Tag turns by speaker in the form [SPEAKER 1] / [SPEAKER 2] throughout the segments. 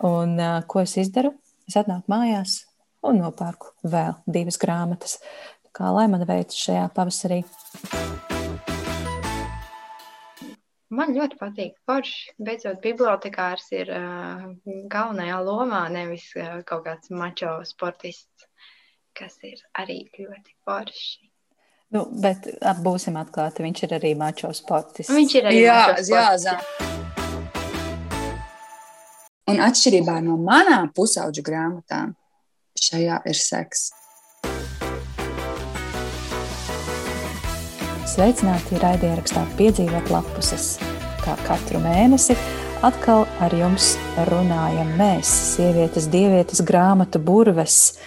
[SPEAKER 1] Un uh, ko es izdaru? Es atnāku mājās un nopērku vēl divas grāmatas. Kā lai man veicas šajā pavasarī?
[SPEAKER 2] Man ļoti patīk, ka beidzot bibliotekārs ir uh, galvenajā lomā, nevis uh, kaut kāds mačo sportists, kas ir arī ļoti forši.
[SPEAKER 1] Nu, bet būsim atklāti, viņš ir arī mačo sportists.
[SPEAKER 2] Viņš ir arī
[SPEAKER 3] jā,
[SPEAKER 2] mačo sportists.
[SPEAKER 3] jā, zā. Un atšķirībā no manām pusauģu grāmatām, šajā ir seks.
[SPEAKER 1] Sveicināti raidierakstā piedzīvot lapuses. Kā katru mēnesi atkal ar jums runājam mēs, sievietes, dievietes, grāmatu burves.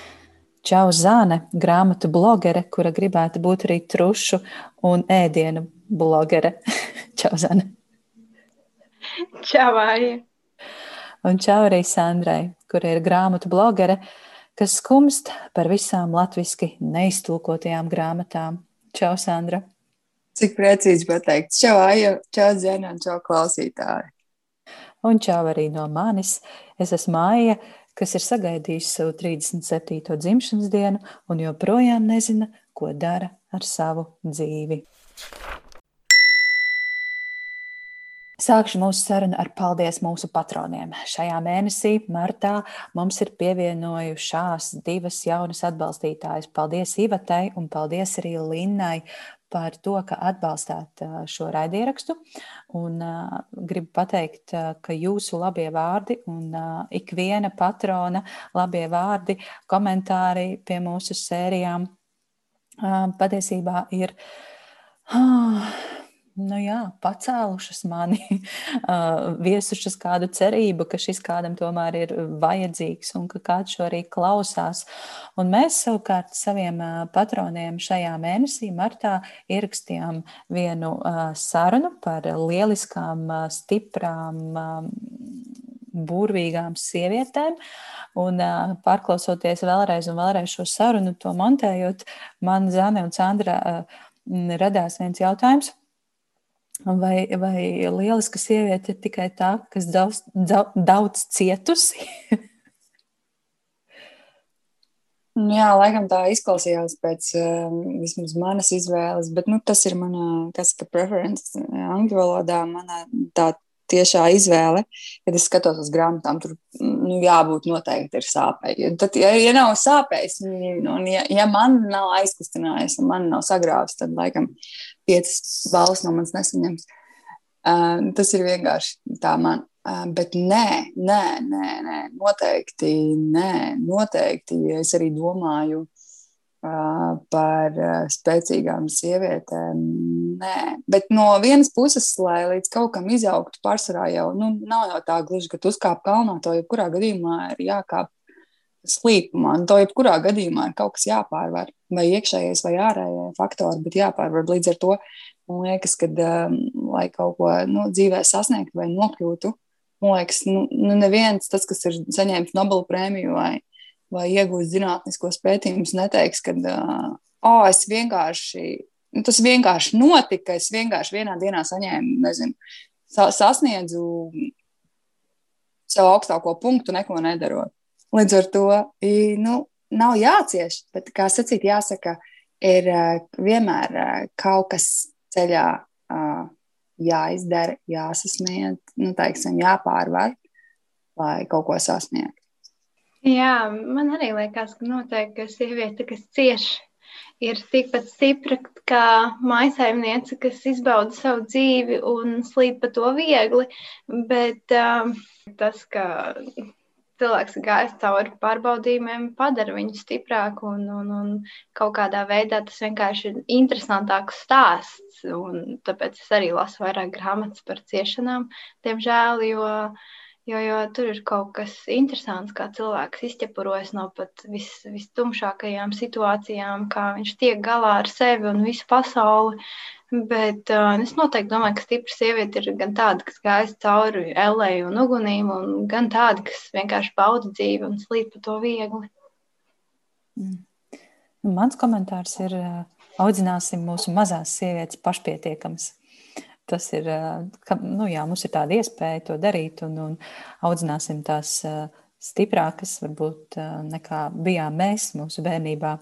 [SPEAKER 1] Čau Zāne, grāmatu blogere, kura gribētu būt arī trušu un ēdienu blogere. Čau Zāne.
[SPEAKER 2] Čau, Aija.
[SPEAKER 1] Un čau arī Sandrai, kura ir grāmatu blogere, kas skumst par visām latviski neiztulkotajām grāmatām. Čau, Sandra!
[SPEAKER 3] Cik precīzi pateikt. Čau, Aija, čau, Zēna, čau, klausītāji.
[SPEAKER 1] Un čau arī no manis. Es esmu Aija, kas ir sagaidījusi savu 37. dzimšanas dienu un joprojām nezina, ko dara ar savu dzīvi. Sākšu mūsu sarunu ar paldies mūsu patroniem. Šajā mēnesī, martā, mums ir pievienojušās divas jaunas atbalstītājas. Paldies Ivatai un paldies arī Linnai par to, ka atbalstāt šo raidierakstu. Un, uh, gribu pateikt, uh, ka jūsu labie vārdi un uh, ikviena patrona labie vārdi, komentāri pie mūsu sērijām patiesībā ir. Uh, nu jā, pacēlušas mani, viesušas kādu cerību, ka šis kādam tomēr ir vajadzīgs un ka kāds šo arī klausās. Un mēs savukārt saviem patroniem šajā mēnesī, martā, ierakstījām vienu sarunu par lieliskām, stiprām, burvīgām sievietēm. Un uh, pārklausoties vēlreiz un vēlreiz šo sarunu, to montējot, man Zane un Sandra uh, radās viens jautājums Vai, vai lieliska sieviete ir tikai tā, kas daudz, daudz cietusi?
[SPEAKER 3] Jā, laikam tā izklausījās pēc uh, vismaz manas izvēles, bet nu, tas ir mana, kas ir preference angļu valodā, mana tā tiešā izvēle, kad es skatos uz grāmatām, tur nu, jābūt noteikti ir sāpēji. Tad, ja, ja nav sāpējis, un ja, ja man nav aizkustinājis, un man nav sagrāvis, tad laikam piecas balvas no manis nesaņems. Uh, tas ir vienkārši tā man. Uh, bet nē, nē, nē, nē, noteikti, nē, noteikti. Es arī domāju par uh, spēcīgām sievietēm. Nē, bet no vienas puses, lai līdz kaut kam izaugtu, pārsvarā jau nu, nav jau tā gluži, ka tu uzkāp kalnā, to jebkurā gadījumā ir jākāp slīpumā. Un to jebkurā gadījumā ir kaut kas jāpārvar. Vai iekšējais, vai ārējais faktors, bet jāpārvar. Līdz ar to man liekas, ka, um, lai kaut ko nu, dzīvē sasniegtu vai nokļūtu, man liekas, nu, nu neviens tas, kas ir saņēmis Nobela prēmiju vai, vai iegūst zinātniskos pētījumus, neteiks, ka oh, es vienkārši. Nu, tas vienkārši notika. Es vienkārši vienā dienā saņēmu, nezinu, sa sasniedzu savu augstāko punktu, neko nedarot. Līdz ar to nu, nav jācieš, bet, kā sacīt, jāsaka, ir vienmēr kaut kas ceļā jāizdara, jāsasniedz, nu, teiksim, jāpārvar, lai kaut ko sasniegtu.
[SPEAKER 2] Jā, man arī liekas, ka noteikti ka sieviete, kas cieš, ir tikpat stipra kā maisaimniece, kas izbauda savu dzīvi un slīd pa to viegli. Bet um, tas, ka cilvēks gājis cauri pārbaudījumiem, padara viņu stiprāku un, un, un kaut kādā veidā tas vienkārši ir interesantāks stāsts. Un tāpēc es arī lasu vairāk grāmatas par ciešanām, diemžēl, jo, jo, jo tur ir kaut kas interesants, kā cilvēks izķepurojas no pat vis, vistumšākajām situācijām, kā viņš tiek galā ar sevi un visu pasauli. Bet uh, es noteikti domāju, ka stipra sieviete ir gan tāda, kas gājas cauri elēju un ugunīm, un gan tāda, kas vienkārši bauda dzīvi un slīd pa to viegli.
[SPEAKER 1] Mm. Mans komentārs ir, audzināsim mūsu mazās sievietes pašpietiekamas. Tas ir, ka, nu jā, mums ir tāda iespēja to darīt un, un audzināsim tās stiprākas, varbūt nekā bijām mēs mūsu bērnībā.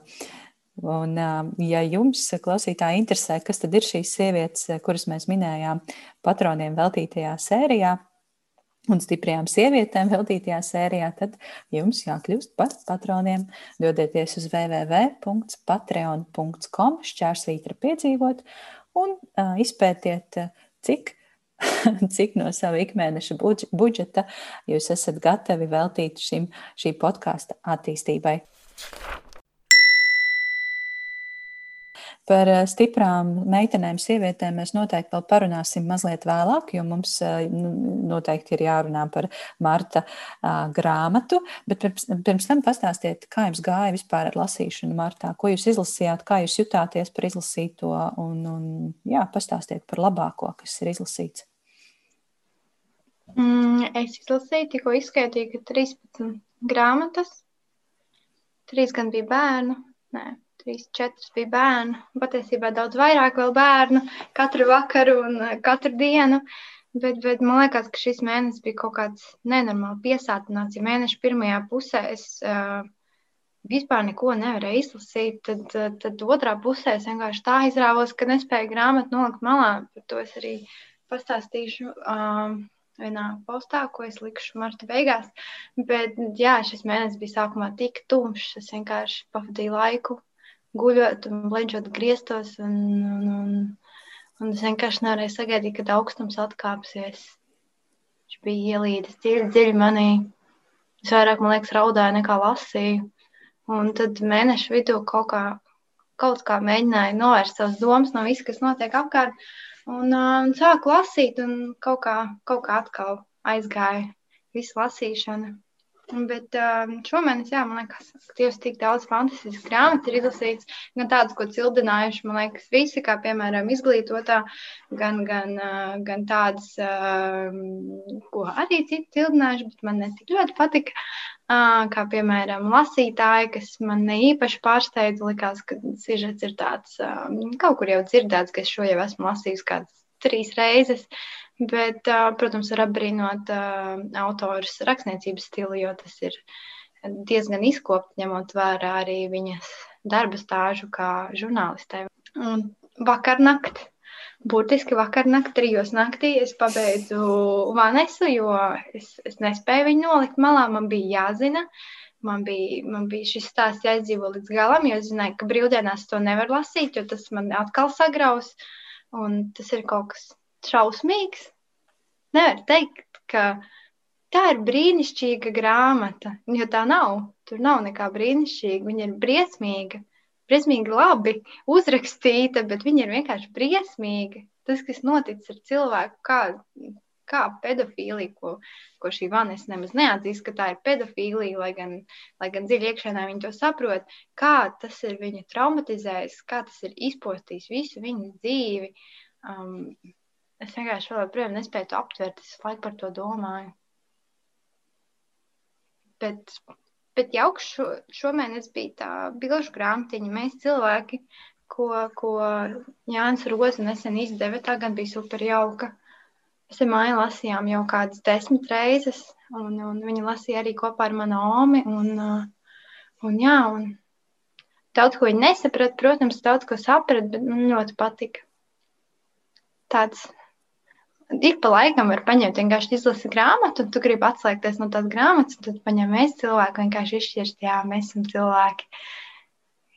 [SPEAKER 1] Un, ja jums, klausītāji, interesē, kas tad ir šīs sievietes, kuras mēs minējām patroniem veltītajā sērijā, un stiprajām sievietēm veltītajā sērijā, tad jums jākļūst par patroniem. Dodieties uz www.patreon.com šķērsvītra piedzīvot un uh, izpētiet, cik, cik no sava ikmēneša budžeta jūs esat gatavi veltīt šim, šī podkāsta attīstībai. Par eh, stiprām meitenēm, sievietēm mēs noteikti vēl parunāsim mazliet vēlāk, jo mums eh, nu, noteikti ir jārunā par Marta grāmatu. Bet pirms, pirms tam pastāstiet, kā jums gāja vispār ar lasīšanu Martā, ko jūs izlasījāt, kā jūs jutāties par izlasīto? Un, un jā, pastāstiet par labāko, kas ir izlasīts.
[SPEAKER 2] Mm, es izlasīju, tikko izskaitīju, ka 13 grāmatas, 3 gan bija bērnu, nē, trīs, četras bija bērnu. Patiesībā daudz vairāk bērnu katru vakaru un eh, katru dienu. Bet, bet man liekas, ka šis mēnesis bija kaut kāds nenormāli piesātināts. Ja mēneša pirmajā pusē es uh, vispār neko nevarēju izlasīt, tad, tad, tad otrā pusē es vienkārši tā izrāvos, ka nespēju grāmatu nolikt malā. Par to es arī pastāstīšu. Uh, vienā postā, ko es likšu marta beigās. Bet, jā, šis mēnesis bija sākumā tik tumšs. Es vienkārši pavadīju laiku guļot un bleģot griestos. Un, un, un, un es vienkārši nevarēju sagaidīt, kad augstums atkāpsies. Viņš bija ielīdis dziļi, dziļi manī. Es vairāk, man liekas, raudāju nekā lasīju. Un tad mēnešu vidū kaut kā, kaut kā mēģināju novērst savas domas no viss, kas notiek apkārt. Un, un sāku lasīt, un kaut kā, kaut kā atkal aizgāja visu lasīšanu. Bet um, šomēnes, jā, man liekas, ka tieši tik daudz fantastiskas grāmatas ir izlasīts, gan tādas, ko cildinājuši, man liekas, visi, kā piemēram izglītotā, gan, gan, uh, gan tādas, uh, ko arī citi cildinājuši, bet man netik ļoti patika. Uh, kā piemēram, lasītāji, kas man ne īpaši pārsteidza, likās, ka sižets ir tāds, uh, kaut kur jau dzirdēts, ka es šo jau esmu lasījis kādas trīs reizes. Uh, Bet, protams, var apbrīnot autors rakstniecības stilu, jo tas ir diezgan izkopts, ņemot vērā arī viņas darba stāžu kā žurnālistē. Un vakarnakt, burtiski vakarnakt, trijos naktī es pabeidzu Vanesu, jo es, es nespēju viņu nolikt malā, man bija jāzina. Man bija, man bija šis stāsts jāizdzīvo līdz galam, jo es zināju, ka brīvdienās to nevar lasīt, jo tas man atkal sagraus. Un tas ir kaut kas šausmīgs. Nevar teikt, ka tā ir brīnišķīga grāmata, jo tā nav. Tur nav nekā brīnišķīga. Viņa ir briesmīga, briesmīgi labi uzrakstīta, bet viņa ir vienkārši briesmīga. Tas, kas noticis ar cilvēku, kā, kā pedofīlija, ko, ko šī vanis nemaz neatzīst, ka tā ir pedofīlija, lai gan, lai gan dziļi iekšēnē viņi to saprot, kā tas ir viņu traumatizējis, kā tas ir izpostījis visu viņu dzīvi. Um, Es vienkārši vēl joprojām nespēju to aptvert. Es laiku par to domāju. Bet, bet jauks šo, šomēnes bija tā bilžu grāmatiņa. Mēs cilvēki, ko, ko Jānis Roza nesen izdeva, tā gan bija super jauka. Mēs ar māju lasījām jau kādas desmit reizes, un, un viņa lasīja arī kopā ar manu omi. Un, un, jā, un daudz ko viņa nesaprata, protams, daudz ko saprata, bet man ļoti patika. Tāds ik pa laikam var paņemt vienkārši izlasi grāmatu, un tu gribi atslēgties no tās grāmatas, un tad paņem mēs cilvēku vienkārši izšķirst, jā, mēs esam cilvēki.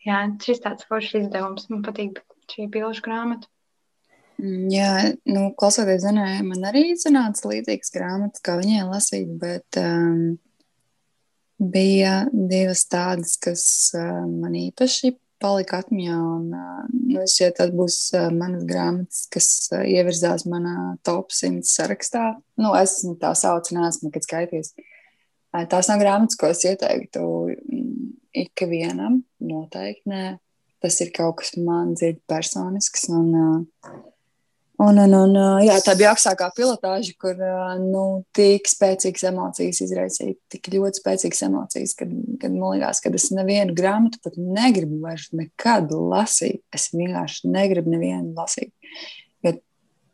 [SPEAKER 2] Jā, šis tāds foršs izdevums. Man patīk šī bilžu grāmata.
[SPEAKER 3] Mm, jā, nu, klausoties Zenē, man arī iznāca līdzīgas grāmatas, kā viņai lasīt, bet um, bija divas tādas, kas uh, man īpaši palika atmiņā. Un, nu, es šķiet, tas būs manas grāmatas, kas ievirzās manā top 100 sarakstā. Nu, es tā saucu, neesmu nekad skaitījis. Tās nav grāmatas, ko es ieteiktu mm, ikvienam. Noteikti nē. Tas ir kaut kas man dziļi personisks. Un, uh, Un, un, un, jā, tā bija augstākā pilotāža, kur nu, tik spēcīgas emocijas izraisīja, tik ļoti spēcīgas emocijas, kad, kad man liekas, ka es nevienu grāmatu pat negribu vairs nekad lasīt. Es vienkārši negribu nevienu lasīt. Jo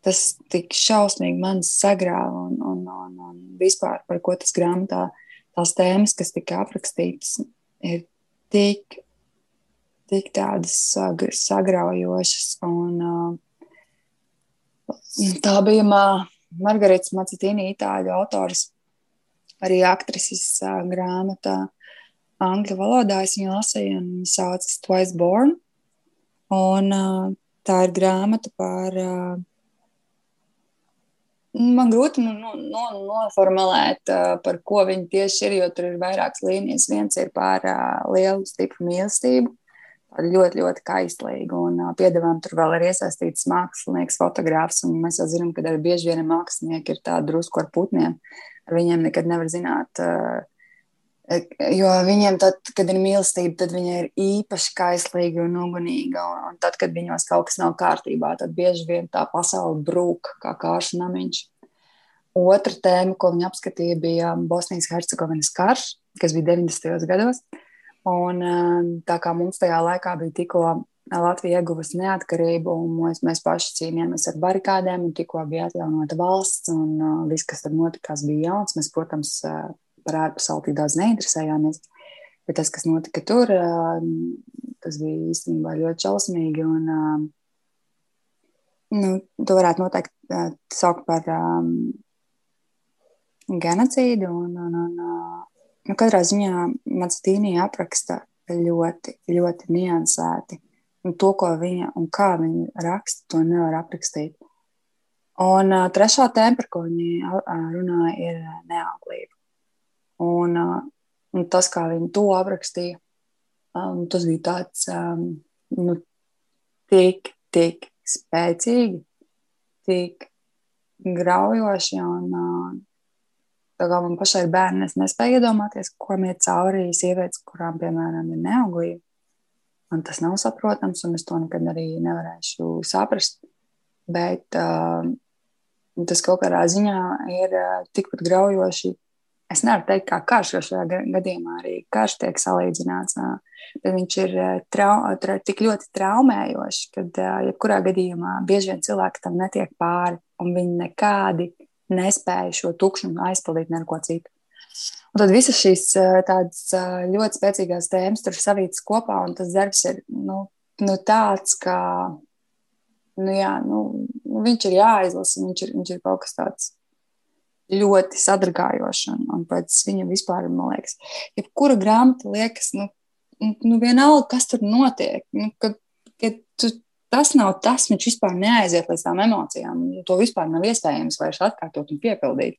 [SPEAKER 3] tas tik šausmīgi man sagrāva un, un, un, un vispār par ko tas grāmatā, tās tēmas, kas tika aprakstītas, ir tik, tik tādas sagraujošas. Un, tā bija Margarita Macitīna, itāļu autors, arī aktrises grāmatā angļu valodā. Es viņu lasīju un saucas Twice Born. Un, tā ir grāmata par Man grūti nu, nu, nu, noformulēt, par ko viņi tieši ir, jo tur ir vairākas līnijas. Viens ir par lielu, stipru mīlestību, ļoti, ļoti kaislīgu. Un piedāvājumā tur vēl ir iesaistīts mākslinieks, fotogrāfs. Mēs jau zinām, ka arī bieži vien mākslinieki ir tādi drusku ar putniem. Ar viņiem nekad nevar zināt, Jo viņiem, tad, kad ir mīlestība, tad viņi ir īpaši kaislīgi un ugunīgi. Un tad, kad viņos kaut kas nav kārtībā, tad bieži vien tā pasaule brūk kā kāršu namiņš. Otra tēma, ko viņi apskatīja, bija Bosnijas-Hercegovinas karš, kas bija 90. gados. Un, tā kā mums tajā laikā bija tikko Latvija ieguvusi neatkarību, un mēs, mēs paši cīnījāmies ar barikādēm, un tikko bija atjaunota valsts, un uh, viss, kas tur notikās, bija jauns. Mēs, protams, uh, par ārpasauli tik daudz neinteresējāmies. Bet tas, kas notika tur, tas bija īstenībā ļoti šausmīgi. Un, nu, to varētu noteikti saukt par um, genocīdu. Un, un, un, nu, katrā ziņā Macetīnija apraksta ļoti, ļoti niansēti. Un to, ko viņa un kā viņa raksta, to nevar aprakstīt. Un uh, trešā tēma, par ko viņa runāja, ir neauglība. Un, un tas, kā viņi to aprakstīja, um, tas bija tāds um, nu, tik, tik spēcīgi, tik graujoši. Un, uh, tā kā man pašai ir bērni, es nespēju iedomāties, ko iet cauri sievietes, kurām, piemēram, ir neauglība. Man tas nav saprotams, un es to nekad arī nevarēšu saprast. Bet uh, tas kaut kādā ziņā ir uh, tikpat graujoši Es nevaru teikt, kā karš, jo šajā gadījumā arī karš tiek salīdzināts. Bet viņš ir trau, tra, tik ļoti traumējošs, ka jebkurā gadījumā bieži vien cilvēki tam netiek pāri, un viņi nekādi nespēja šo tukšumu aizpildīt ar ko citu. Un tad visas šīs tādas ļoti spēcīgās tēmas tur savītas kopā, un tas darbs ir nu, nu tāds, ka nu, jā, nu, viņš ir jāizlasa, viņš ir, viņš ir kaut kas tāds ļoti sadragājoša. Un, un pēc viņa vispār, man liekas, jebkura grāmata liekas, nu, nu vienalga, kas tur notiek. Nu, kad, tas nav tas, viņš vispār neaiziet līdz tām emocijām. To vispār nav iespējams vairs atkārtot un piepildīt.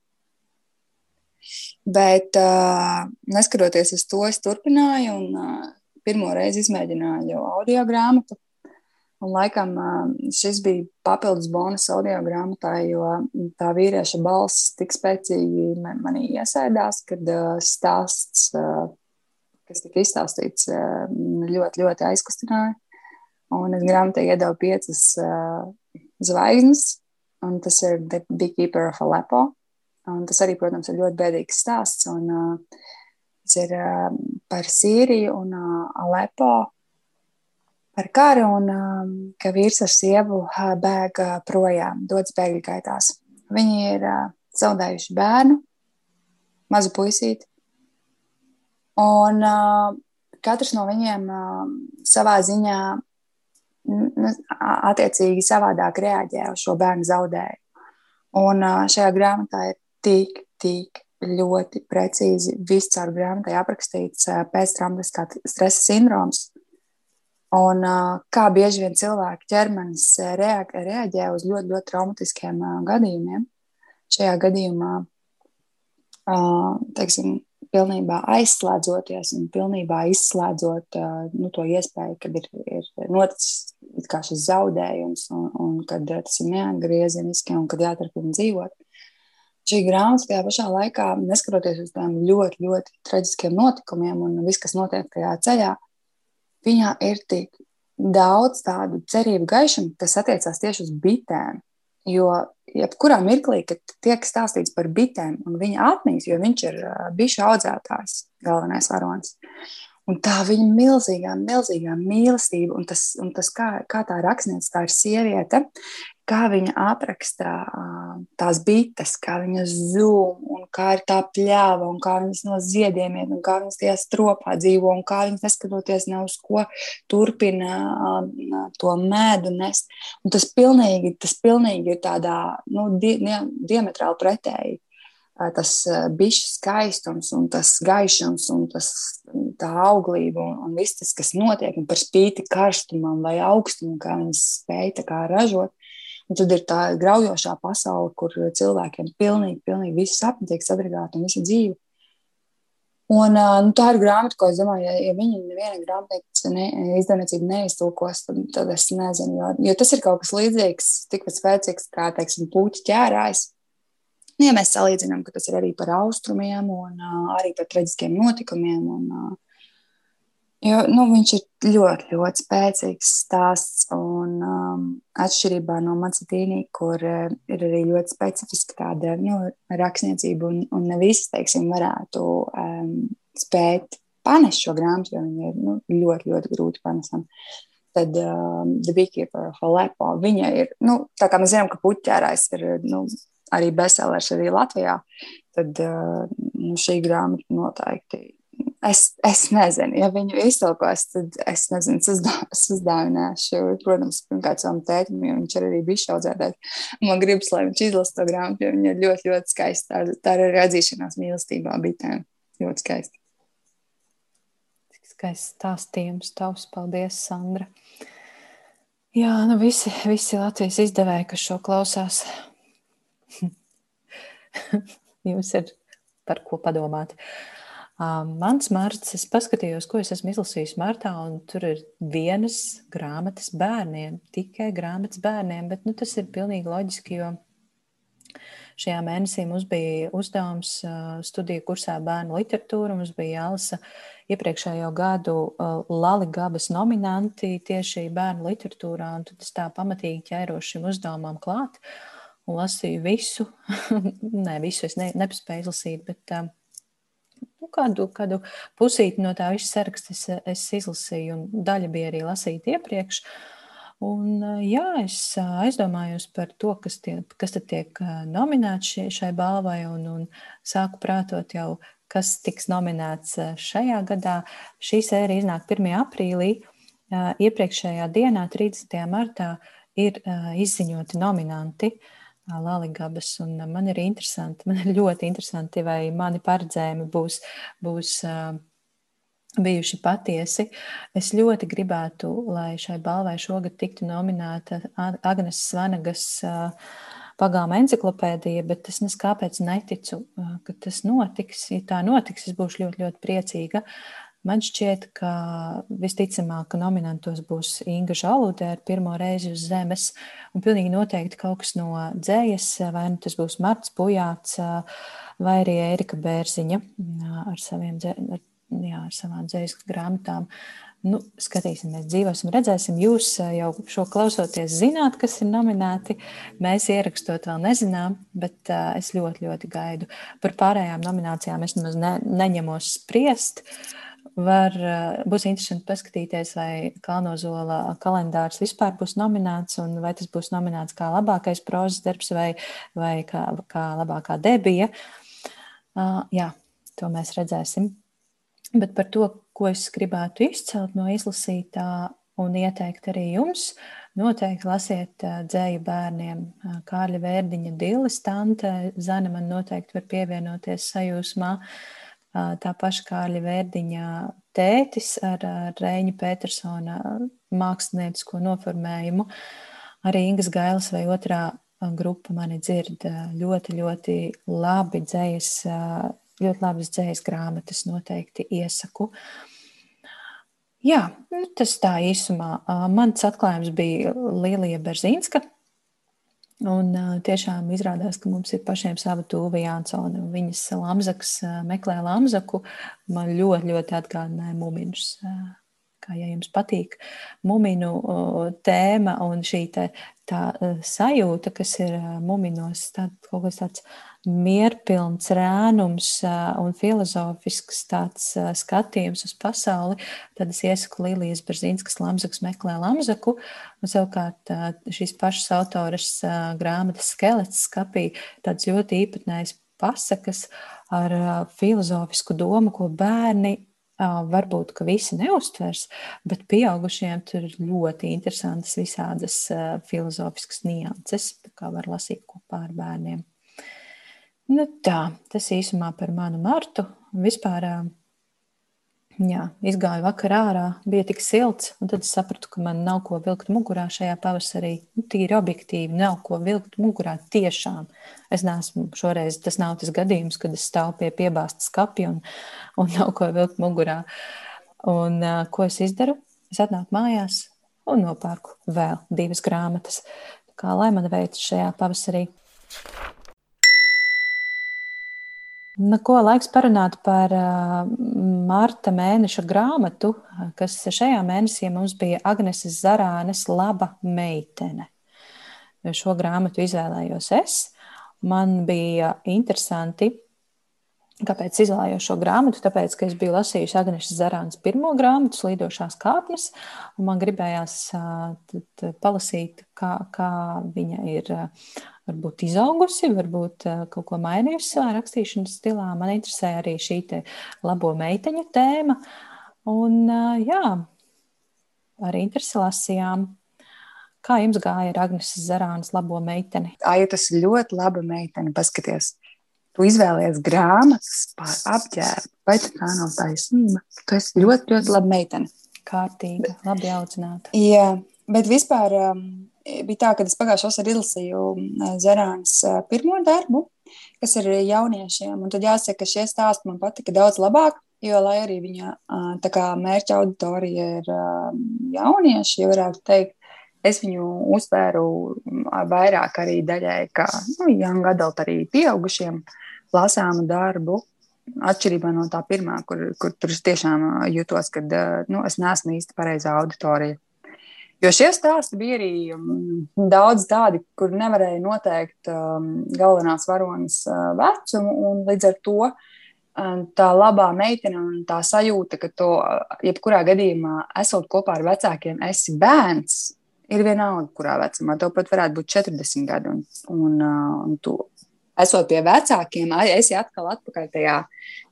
[SPEAKER 3] Bet, uh, neskatoties uz to, es turpināju un uh, pirmo reizi izmēģināju audio grāmatu. Un, laikam šis bija papildus bonus audio grāmatā, jo tā vīrieša balss tik spēcīgi manī iesēdās, kad stāsts, kas tika izstāstīts, ļoti, ļoti aizkustināja. Un es grāmatai iedevu piecas zvaigznes, un tas ir The Big Keeper of Aleppo. Un tas arī, protams, ir ļoti bēdīgs stāsts. Un, uh, tas ir uh, par Sīriju un uh, Aleppo par karu un um, ka vīrs ar sievu uh, bēg uh, projām, dodas bēgļu gaitās. Viņi ir uh, zaudējuši bērnu, mazu puisīti. Un uh, katrs no viņiem uh, savā ziņā nu, attiecīgi savādāk reaģē uz šo bērnu zaudējumu. Un šajā grāmatā ir tik, tik ļoti precīzi viss caur grāmatai aprakstīts pēctraumatiskā stresa sindroms, Un kā bieži vien cilvēka ķermenis reaģē uz ļoti, ļoti traumatiskiem gadījumiem. Šajā gadījumā, teiksim, pilnībā aizslēdzoties un pilnībā izslēdzot nu, to iespēju, kad ir, ir noticis šis zaudējums un, un kad tas ir neatgriezeniski un kad jāturpina dzīvot. Šī grāmata tajā pašā laikā, neskatoties uz tādiem ļoti, ļoti traģiskiem notikumiem un viss, kas notiek tajā ceļā, viņā ir tik daudz tādu cerību gaišumu, kas attiecās tieši uz bitēm. Jo jebkurā mirklī, kad tiek stāstīts par bitēm un viņa atmiņas, jo viņš ir bišu audzētājs, galvenais varonis. Un tā viņa milzīgā, milzīgā mīlestība, un tas, un tas kā, kā tā rakstniece, tā ir sieviete, kā viņa apraksta tās bites, kā viņas zūm, un kā ir tā pļāva, un kā viņas no ziediem iet, un kā viņas tajā stropā dzīvo, un kā viņas neskatoties ne uz ko turpina to mēdu nest. Un tas pilnīgi, tas pilnīgi ir tādā nu, di diametrāli pretēji. Tas bišķi skaistums, un tas gaišums, un tas, tā auglība, un, un viss tas, kas notiek, un par spīti karstumam vai augstumam, kā viņas spēja ražot, Un tad ir tā graujošā pasaule, kur cilvēkiem pilnīgi, pilnīgi viss sapņi tiek sadragāti un visa dzīve. Un, nu, tā ir grāmata, ko es domāju, ja, ja viņi neviena grāmatnīca ne, izdevniecība neiztulkos, tad, tad es nezinu, jo, jo tas ir kaut kas līdzīgs, tikpat spēcīgs kā, teiksim, puķi ķērājs. Nu, ja mēs salīdzinām, ka tas ir arī par austrumiem un uh, arī par traģiskiem notikumiem un uh, Jo, nu, viņš ir ļoti, ļoti spēcīgs stāsts. Un, um, atšķirībā no Macetīnī, kur uh, ir arī ļoti specifiska tāda nu, rakstniecība, un, un ne visi teiksim, varētu um, spēt panest šo grāmatu, jo viņi ir nu, ļoti, ļoti grūti panesami. Tad um, The Beekeeper of Aleppo, viņa ir, nu, tā kā mēs zinām, ka puķērājs ir nu, arī bestsellers arī Latvijā, tad uh, nu, šī grāmata noteikti Es, es nezinu, ja viņu iztolkos, tad es nezinu, es uzdāvināšu, protams, pirmkārt savam tētim, jo viņš arī bijis audzētājs. Man gribas, lai viņš izlasa to grāmatu, jo viņa ir ļoti, ļoti skaista. Tā, tā ir arī atzīšanās mīlestībā bitēm. Ļoti skaista.
[SPEAKER 1] Cik skaists stāstījums tavs. Paldies, Sandra. Jā, nu visi, visi Latvijas izdevēji, kas šo klausās. Jums ir par ko padomāt. Uh, Mans marts, es paskatījos, ko es esmu izlasījis martā, un tur ir vienas grāmatas bērniem, tikai grāmatas bērniem, bet nu, tas ir pilnīgi loģiski, jo šajā mēnesī mums bija uzdevums studiju kursā bērnu literatūra, mums bija jālasa iepriekšējo gadu Lali Gabas nominanti tieši bērnu literatūrā, un tad es tā pamatīgi ķēros šim uzdevumam klāt un lasīju visu, nē, visu es ne, nepaspēju izlasīt, bet nu, kādu, kādu pusīti no tā visa saraksta es, es izlasīju, un daļa bija arī lasīta iepriekš. Un, jā, es aizdomājos par to, kas, tie, kas tiek nominēts šai, šai balvai, un, un sāku prātot jau, kas tiks nominēts šajā gadā. Šī sērija iznāk 1. aprīlī. Iepriekšējā dienā, 30. martā, ir izziņoti nominanti. Uh, Laligabas, un man ir interesanti, man ir ļoti interesanti, vai mani paredzējumi būs, būs uh, bijuši patiesi. Es ļoti gribētu, lai šai balvai šogad tiktu nominēta Agnes Svanagas uh, pagāma enciklopēdija, bet es nes kāpēc neticu, uh, ka tas notiks. Ja tā notiks, es būšu ļoti, ļoti priecīga. Man šķiet, ka visticamāk, ka nominantos būs Inga Žaludē ar pirmo reizi uz zemes, un pilnīgi noteikti kaut kas no dzējas, vai nu tas būs Marts Pujāts, vai arī Ērika Bērziņa ar, saviem, ar, jā, ar savām dzējas grāmatām. Nu, skatīsimies, dzīvosim, redzēsim. Jūs jau šo klausoties, zināt, kas ir nominēti. Mēs ierakstot vēl nezinām, bet uh, es ļoti, ļoti gaidu. Par pārējām nominācijām es nemaz ne, neņemos spriest. Uh, Var, eh, būs interesanti paskatīties, vai Kalnozola kalendārs vispār būs nominēts, un vai tas būs nominēts kā labākais prozas darbs vai, vai kā, kā labākā debija. Uh, jā, to mēs redzēsim. Bet par to, ko es gribētu izcelt no izlasītā un ieteikt arī jums, noteikti lasiet uh, dzēju bērniem. Uh, Kārļa Vērdiņa Dilis tante, Zana man noteikti var pievienoties sajūsmā. Uh, tā paša Kārļa Vērdiņa tētis ar Rēņa Petersona māksliniecisko noformējumu. Arī Ingas Gailas vai otrā grupa mani dzird ļoti, ļoti labi dzējas, ļoti labas dzējas grāmatas noteikti iesaku. Jā, nu, tas tā īsumā. Mans atklājums bija Lielija Berzīnska, Un tiešām izrādās, ka mums ir pašiem sava tuva Jānsona. Viņas lamzaks meklē lamzaku. Man ļoti, ļoti atgādināja muminus. Kā ja jums patīk muminu tēma un šī te, tā sajūta, kas ir muminos, tā, kaut kas tāds mierpilns rēnums un filozofisks tāds skatījums uz pasauli, tad es iesaku Lilijas Berzīnskas Lamzakas meklē Lamzaku, un savukārt šīs pašas autoras grāmatas skelets skapī tāds ļoti īpatnējs pasakas ar filozofisku domu, ko bērni varbūt visi neustvers, bet pieaugušiem tur ir ļoti interesantas visādas filozofiskas nianses, kā var lasīt kopā ar bērniem. Nu tā, tas īsumā par manu martu. Vispār Jā, izgāju vakarā ārā, bija tik silts, un tad es sapratu, ka man nav ko vilkt mugurā šajā pavasarī. Nu, tīri objektīvi, nav ko vilkt mugurā. Tiešām es neesmu šoreiz, tas nav tas gadījums, kad es stāvu pie piebāzta skapja un, un nav ko vilkt mugurā. Un, ko es izdaru? Es atnāku mājās un nopērku vēl divas grāmatas. Kā lai man veicas šajā pavasarī? Nu, ko laiks parunāt par uh, marta mēneša grāmatu, kas šajā mēnesī mums bija Agneses Zarānes laba meitene. Šo grāmatu izvēlējos es. Man bija interesanti, kāpēc izvēlējos šo grāmatu. Tāpēc, ka es biju lasījusi Agnēs Zarānas pirmo grāmatu, Slīdošās kāpnes, un man gribējās uh, palasīt, kā, kā viņa ir uh, varbūt izaugusi, varbūt eh, kaut ko mainījusi savā rakstīšanas stilā. Man interesē arī šī labo meiteņu tēma. Un, eh, jā, arī interesi lasījām. Kā jums gāja ar Agnēs Zarānas labo meiteni?
[SPEAKER 3] Ai, tas ir ļoti laba meitene. Paskaties, tu izvēlējies grāmatas par apģērbu. Vai tā nav taisnība? Tu esi ļoti, ļoti laba meitene.
[SPEAKER 1] Kārtīga, labi audzināta.
[SPEAKER 3] Jā, bet vispār um, bija tā, ka es pagājušā vasarā izlasīju Zerānas pirmo darbu, kas ir jauniešiem. Un tad jāsaka, ka šie stāsti man patika daudz labāk, jo, lai arī viņa kā, mērķa auditorija ir jaunieši, ja varētu teikt, es viņu uztvēru vairāk arī daļai, kā nu, young adult, arī pieaugušiem lasāmu darbu. Atšķirībā no tā pirmā, kur, kur tur tiešām jutos, ka nu, es neesmu īsti pareizā auditorija. Jo šie stāsti bija arī um, daudz tādi, kur nevarēja noteikt um, galvenās varonas uh, vecumu, un līdz ar to um, tā labā meitene un tā sajūta, ka to uh, jebkurā gadījumā, esot kopā ar vecākiem, esi bērns, ir vienalga, kurā vecumā. Tev pat varētu būt 40 gadi, un, un, uh, un tu esot pie vecākiem, esi atkal atpakaļ tajā,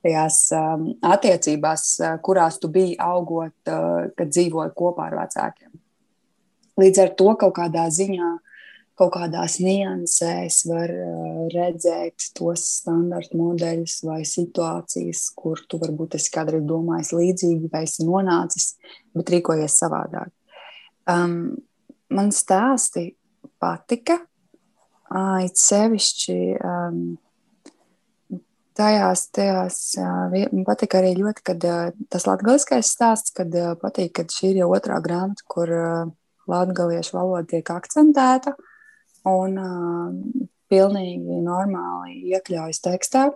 [SPEAKER 3] tajās um, attiecībās, kurās tu biji augot, uh, kad dzīvoji kopā ar vecākiem. Līdz ar to kaut kādā ziņā, kaut kādās niansēs var uh, redzēt tos standarta modeļus vai situācijas, kur tu varbūt esi kādreiz domājis līdzīgi vai esi nonācis, bet rīkojies savādāk. Um, man stāsti patika, uh, it sevišķi. Um, tajās, tajās man patīk arī ļoti, kad tas latgaliskais stāsts, kad patīk, ka šī ir jau otrā grāmata, kur latviešu valoda tiek akcentēta un uh, pilnīgi normāli iekļaujas tekstā.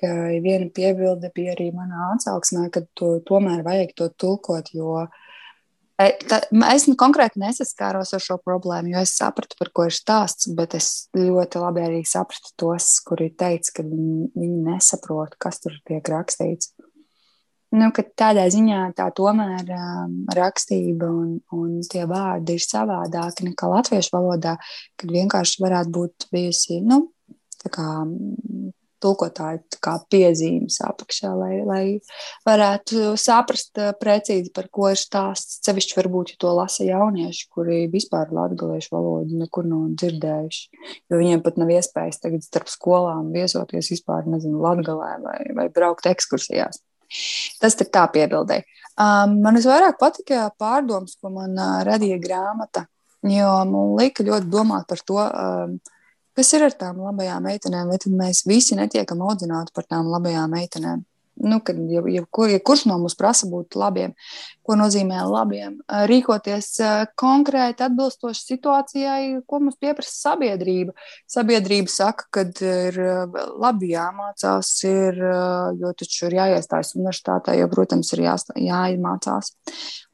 [SPEAKER 3] Viena piebilde bija arī manā atsauksmē, ka to tomēr vajag to tulkot, jo tā, es konkrēti nesaskāros ar šo problēmu, jo es sapratu, par ko ir stāsts, bet es ļoti labi arī sapratu tos, kuri teica, ka viņi, nesaprot, kas tur tiek rakstīts nu, tādā ziņā tā tomēr um, rakstība un, un tie vārdi ir savādāki nekā latviešu valodā, kad vienkārši varētu būt bijusi nu, kā, tulkotāja kā piezīmes apakšā, lai, lai varētu saprast uh, precīzi, par ko ir stāsts. Cevišķi varbūt, ja to lasa jaunieši, kuri vispār latgaliešu valodu nekur nav dzirdējuši, jo viņiem pat nav iespējas tagad starp skolām viesoties vispār, nezinu, latgalē vai, vai braukt ekskursijās. Tas ir tā piebildē. Um, man visvairāk patika pārdomas, ko man uh, radīja grāmata, jo man lika ļoti domāt par to, um, kas ir ar tām labajām meitenēm, vai tad mēs visi netiekam audzināti par tām labajām meitenēm nu, kad jau, jau, ja kurš no mums prasa būt labiem, ko nozīmē labiem, rīkoties konkrēti atbilstoši situācijai, ko mums pieprasa sabiedrība. Sabiedrība saka, ka ir labi jāmācās, ir, jo taču ir jāiestājas universitātē, jo, protams, ir jāstā, jāmācās.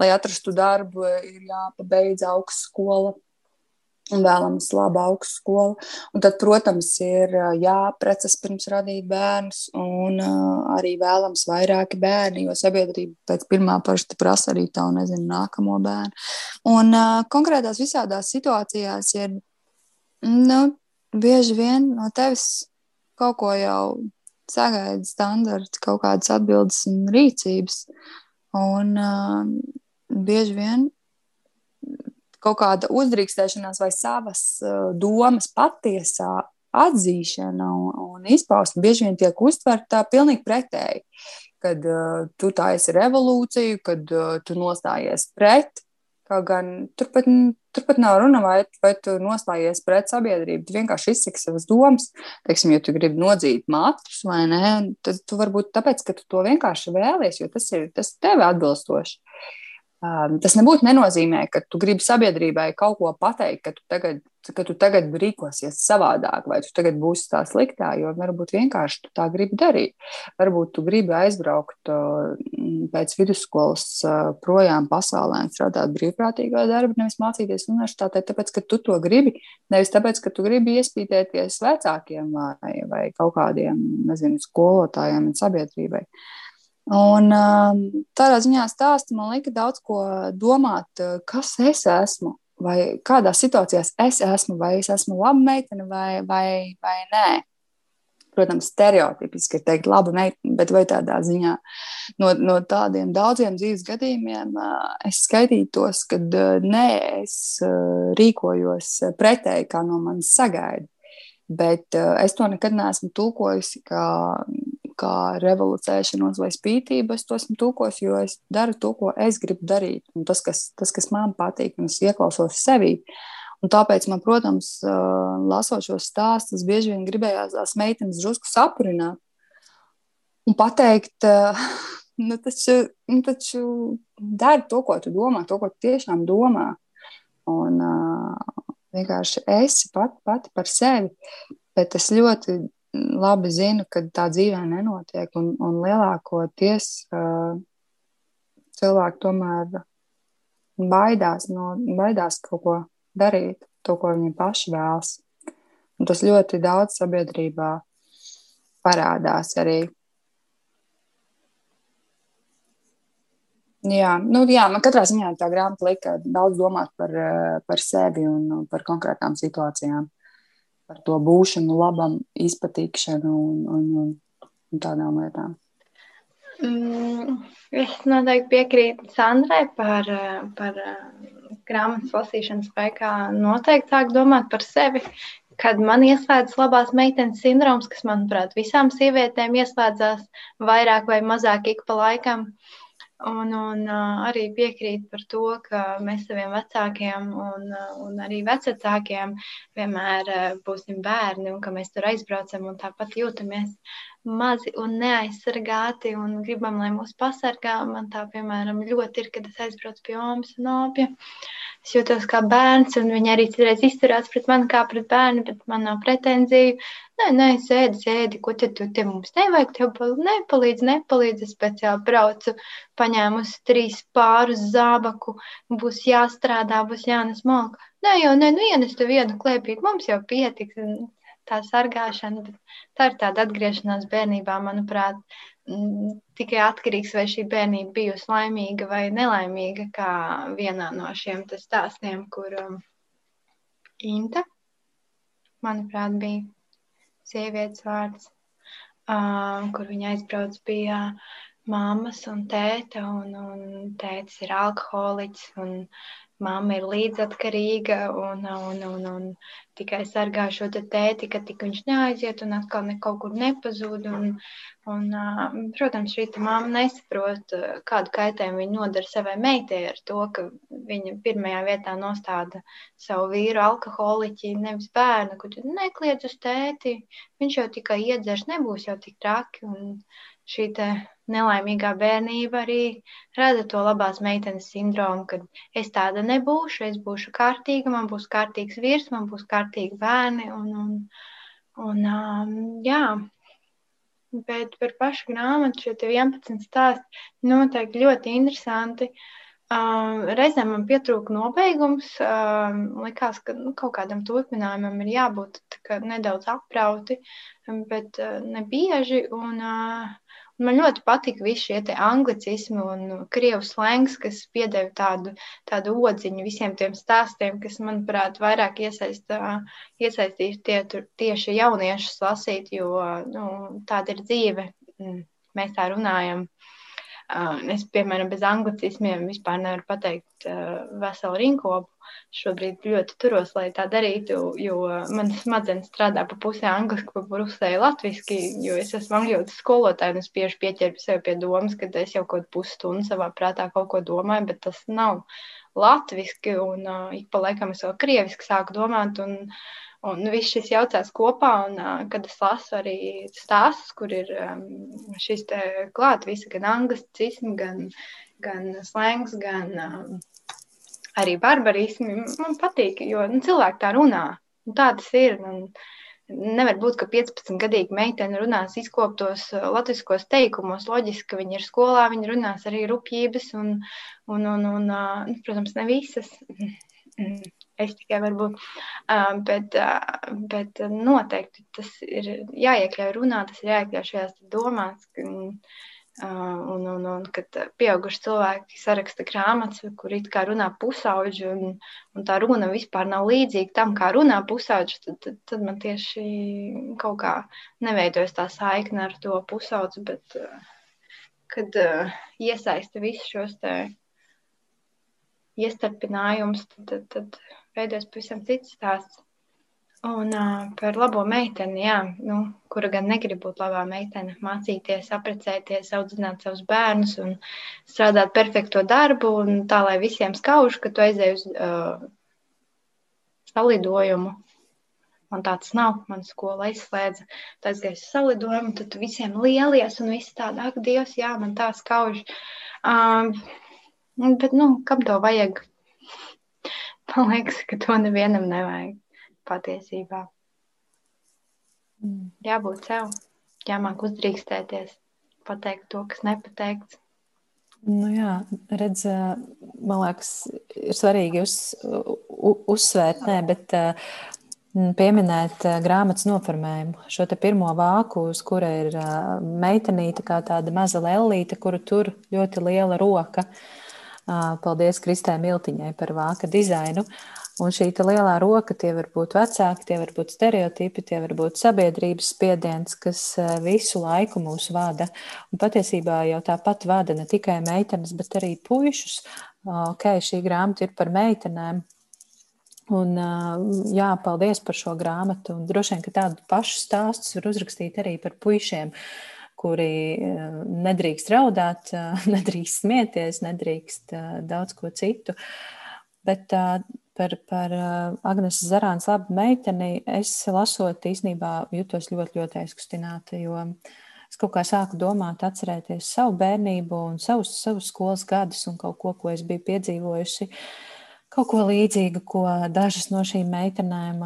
[SPEAKER 3] Lai atrastu darbu, ir jāpabeidz augstskola. Un vēlams laba augstskola. Un tad, protams, ir jāprecas pirms radīt bērnus, un uh, arī vēlams vairāki bērni, jo sabiedrība pēc pirmā parasti prasa arī tavu, nezinu, nākamo bērnu. Un uh, konkrētās visādās situācijās ir, nu, bieži vien no tevis kaut ko jau sagaida standarts, kaut kādas atbildes un rīcības. Un uh, bieži vien kaut kāda uzdrīkstēšanās vai savas uh, domas patiesā atzīšana un, un izpausme bieži vien tiek uztverta pilnīgi pretēji. Kad uh, tu taisi revolūciju, kad uh, tu nostājies pret, kaut gan turpat, turpat nav runa, vai, vai tu nostājies pret sabiedrību. Tu vienkārši izsaki savas domas. Teiksim, ja tu gribi nodzīt matus vai nē, tad tu varbūt tāpēc, ka tu to vienkārši vēlies, jo tas ir tas tev atbilstoši. Um, tas nebūtu nenozīmē, ka tu gribi sabiedrībai kaut ko pateikt, ka tu tagad, ka tu tagad rīkosies savādāk, vai tu tagad būsi tā sliktā, jo varbūt vienkārši tu tā gribi darīt. Varbūt tu gribi aizbraukt pēc vidusskolas projām pasaulē un strādāt brīvprātīgā darba, nevis mācīties universitātē, tāpēc, ka tu to gribi, nevis tāpēc, ka tu gribi iespītēties vecākiem vai, vai kaut kādiem, nezinu, skolotājiem un sabiedrībai. Uh, Un um, tādā ziņā stāsts man lika daudz ko domāt, uh, kas es esmu, vai kādā situācijā es esmu, vai es esmu laba meitene vai, vai, vai nē. Protams, stereotipiski ir teikt, laba meitene, bet vai tādā ziņā no, no tādiem daudziem dzīves gadījumiem uh, es skaitītos, ka uh, nē, es rīkojos pretēji, kā no manis sagaida. Bet es to nekad neesmu tulkojusi kā kā revolucionēšanos vai spītību, es to esmu tūkojis, jo es daru to, ko es gribu darīt. Un tas, kas, tas, kas man patīk, un es ieklausos sevi. Un tāpēc man, protams, lasot šos stāstus, bieži vien gribējās tās meitenes drusku sapurināt un pateikt, nu, taču, nu, taču dari to, ko tu domā, to, ko tu tiešām domā. Un vienkārši esi pati, pati par sevi. Bet es ļoti labi zinu, ka tā dzīvē nenotiek. Un, un lielākoties uh, cilvēki tomēr baidās, no, baidās kaut ko darīt, to, ko viņi paši vēlas. Un tas ļoti daudz sabiedrībā parādās arī. Jā, nu, jā, man katrā ziņā tā grāmata lika daudz domāt par, par sevi un par konkrētām situācijām par to būšanu, labam, izpatīkšanu un, un, un, un tādām lietām.
[SPEAKER 2] Mm, es noteikti piekrītu Sandrai par, par grāmatas lasīšanas laikā. Noteikti sāk domāt par sevi, kad man ieslēdzas labās meitenes sindroms, kas, manuprāt, visām sievietēm ieslēdzās vairāk vai mazāk ik pa laikam. Uh, Un, un arī piekrīt par to, ka mēs saviem vecākiem un, un arī vecākiem vienmēr būsim bērni un ka mēs tur aizbraucam un tāpat jūtamies mazi un neaizsargāti un gribam, lai mūs pasargā. Man tā, piemēram, ļoti ir, kad es aizbraucu pie omas un opja. Es jūtos kā bērns, un viņi arī citreiz izturās pret mani kā pret bērnu, bet man nav pretenziju. Nē, nē, sēdi, sēdi, ko te tu te mums nevajag, tev nepalīdz, nepalīdz. Es speciāli braucu, paņēmusi trīs pārus zābaku, būs jāstrādā, būs jānes malka. Nē, jau nē, nu ienes tu vienu klēpīt, mums jau pietiks tā sargāšana, bet tā ir tāda atgriešanās bērnībā, manuprāt, tikai atkarīgs, vai šī bērnība bijusi laimīga vai nelaimīga, kā vienā no šiem stāstiem, kur um, Inta, manuprāt, bija sievietes vārds, um, kur viņa aizbrauc pie mammas un tēta, un, un tētis ir alkoholiķis, un mamma ir līdzatkarīga un, un, un, un tikai sargā šo te tēti, ka tik viņš neaiziet un atkal ne kaut kur nepazūd. Un, un, protams, šī mamma nesaprot, kādu kaitējumu viņa nodara savai meitai ar to, ka viņa pirmajā vietā nostāda savu vīru alkoholiķi, nevis bērnu, kur nekliedz uz tēti, viņš jau tikai iedzers, nebūs jau tik traki. Un, šī nelaimīgā bērnība arī rada to labās meitenes sindromu, kad es tāda nebūšu, es būšu kārtīga, man būs kārtīgs vīrs, man būs kārtīgi bērni. Un, un, un, um, jā. Bet par pašu grāmatu, šo 11 stāstu, noteikti ļoti interesanti. Um, reizēm man pietrūka nobeigums. Um, likās, ka nu, kaut kādam turpinājumam ir jābūt nedaudz aprauti, bet uh, ne bieži. Un, uh, man ļoti patika visi šie anglicismi un krievu slēngs, kas piedeva tādu, tādu odziņu visiem tiem stāstiem, kas, manuprāt, vairāk iesaista, iesaistīja tie, tur, tieši jauniešus lasīt, jo nu, tāda ir dzīve. Mm, mēs tā runājam. Uh, es, piemēram, bez anglicismiem vispār nevaru pateikt uh, veselu rinkopu. Šobrīd ļoti turos, lai tā darītu, jo man smadzenes strādā pa pusē angliski, pa pusē latviski, jo es esmu angļu skolotāja un es bieži pieķeru sev pie domas, ka es jau kaut pusstundu savā prātā kaut ko domāju, bet tas nav latviski un uh, ik pa laikam es vēl krieviski sāku domāt un Un viss šis jaucās kopā, un uh, kad es lasu arī stāstus, kur ir um, šis te klāt, visi gan anglicismi, gan, gan slēngs, gan um, arī barbarismi, man patīk, jo nu, cilvēki tā runā. Tā tas ir. Un, Nevar būt, ka 15-gadīga meitene runās izkoptos latviskos teikumos. Loģiski, ka viņa ir skolā, viņa runās arī rupjības, un, un, un, un, un protams, ne visas. Es tikai varbūt, uh, bet, bet noteikti tas ir jāiekļauj runā, tas ir jāiekļauj šajās domās. Un, uh, un, un, un kad pieauguši cilvēki saraksta grāmatas, kur it kā runā pusauģi, un, un tā runa vispār nav līdzīga tam, kā runā pusauģi, tad, tad, tad man tieši kaut kā neveidojas tā saikne ar to pusaudzi, bet kad uh, iesaista visus šos te iestarpinājumus, tad, tad, tad veidojas pavisam cits stāsts. Un uh, par labo meiteni, jā, nu, kura gan negrib būt labā meitene, mācīties, apprecēties, audzināt savus bērnus un strādāt perfekto darbu, un tā, lai visiem skauž, ka tu aizēji uz uh, salidojumu. Man tāds nav, man skola aizslēdza. Tad aizgāju uz salidojumu, tad visiem lielies un viss tāda, ak, Dievs, jā, man tā skauž. Um, bet, nu, kam to vajag? Man liekas, ka to nevienam nevajag patiesībā. Mm. Jābūt sev, jāmāk uzdrīkstēties, pateikt to, kas nepateikts.
[SPEAKER 1] Nu jā, redz, man liekas, ir svarīgi uz, uzsvērt, nē, bet pieminēt grāmatas noformējumu. Šo te pirmo vāku, uz kura ir meitenīte, kā tāda maza lellīte, kuru tur ļoti liela roka. Uh, Paldies Kristē Miltiņai par vāka dizainu. Un šī lielā roka, tie var būt vecāki, tie var būt stereotipi, tie var būt sabiedrības spiediens, kas visu laiku mūs vada. Un patiesībā jau tāpat vada ne tikai meitenes, bet arī puišus. Ok, šī grāmata ir par meitenēm, Un, jā, paldies par šo grāmatu. Un droši vien, ka tādu pašu stāstu var uzrakstīt arī par puišiem. Uh, kuri eh, nedrīkst raudāt, eh, nedrīkst smieties, nedrīkst eh, daudz ko citu. Bet par, par Agnēs Zarāns labu meiteni es lasot īstenībā jutos ļoti, ļoti aizkustināta, jo es kaut kā sāku domāt, atcerēties savu bērnību un savus, savus skolas gadus un kaut ko, ko es biju piedzīvojusi, kaut ko līdzīgu, ko dažas no šīm meitenēm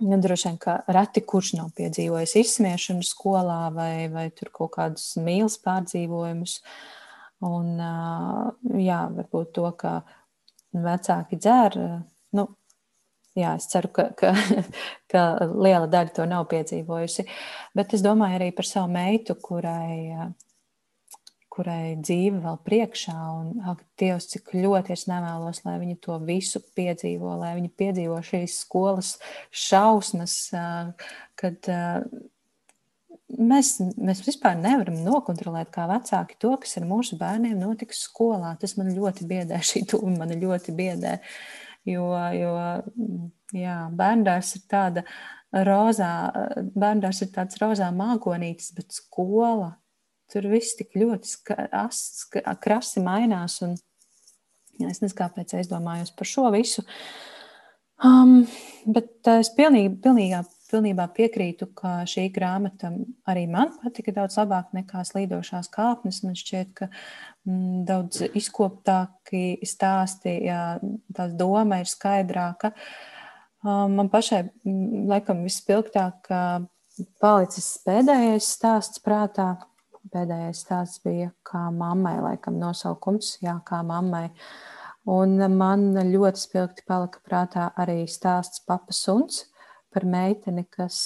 [SPEAKER 1] Nu, droši vien, ka reti kurš nav piedzīvojis izsmiešanu skolā vai, vai kaut kādus mīlestības pārdzīvojumus. Un, jā, varbūt to, ka vecāki dzer. Nu, jā, es ceru, ka, ka, ka liela daļa to nav piedzīvojusi. Bet es domāju arī par savu meitu, kurai kurai dzīve vēl priekšā, un ak, Dievs, cik ļoti es nevēlos, lai viņi to visu piedzīvo, lai viņi piedzīvo šīs skolas šausmas, kad mēs, mēs vispār nevaram nokontrolēt kā vecāki to, kas ar mūsu bērniem notiks skolā. Tas man ļoti biedē, šī tūma man ļoti biedē, jo, jo jā, bērndārs ir tāda rozā, bērndārs ir tāds rozā mākonītis, bet skola Tur viss tik ļoti asts, krasi mainās. Un, jā, es nezinu, kāpēc es domāju par šo visu. Um, bet uh, es pilnīgi, pilnīgā, pilnībā piekrītu, ka šī grāmata arī man patika daudz labāk nekā slīdošās kāpnes. Man šķiet, ka mm, daudz izkoptāki stāsti, jā, tā doma ir skaidrāka. Um, man pašai, mm, laikam, vispilgtāk palicis pēdējais stāsts prātā pēdējais stāsts bija kā mammai, laikam nosaukums, jā, kā mammai. Un man ļoti spilgti palika prātā arī stāsts Papa Suns par meiteni, kas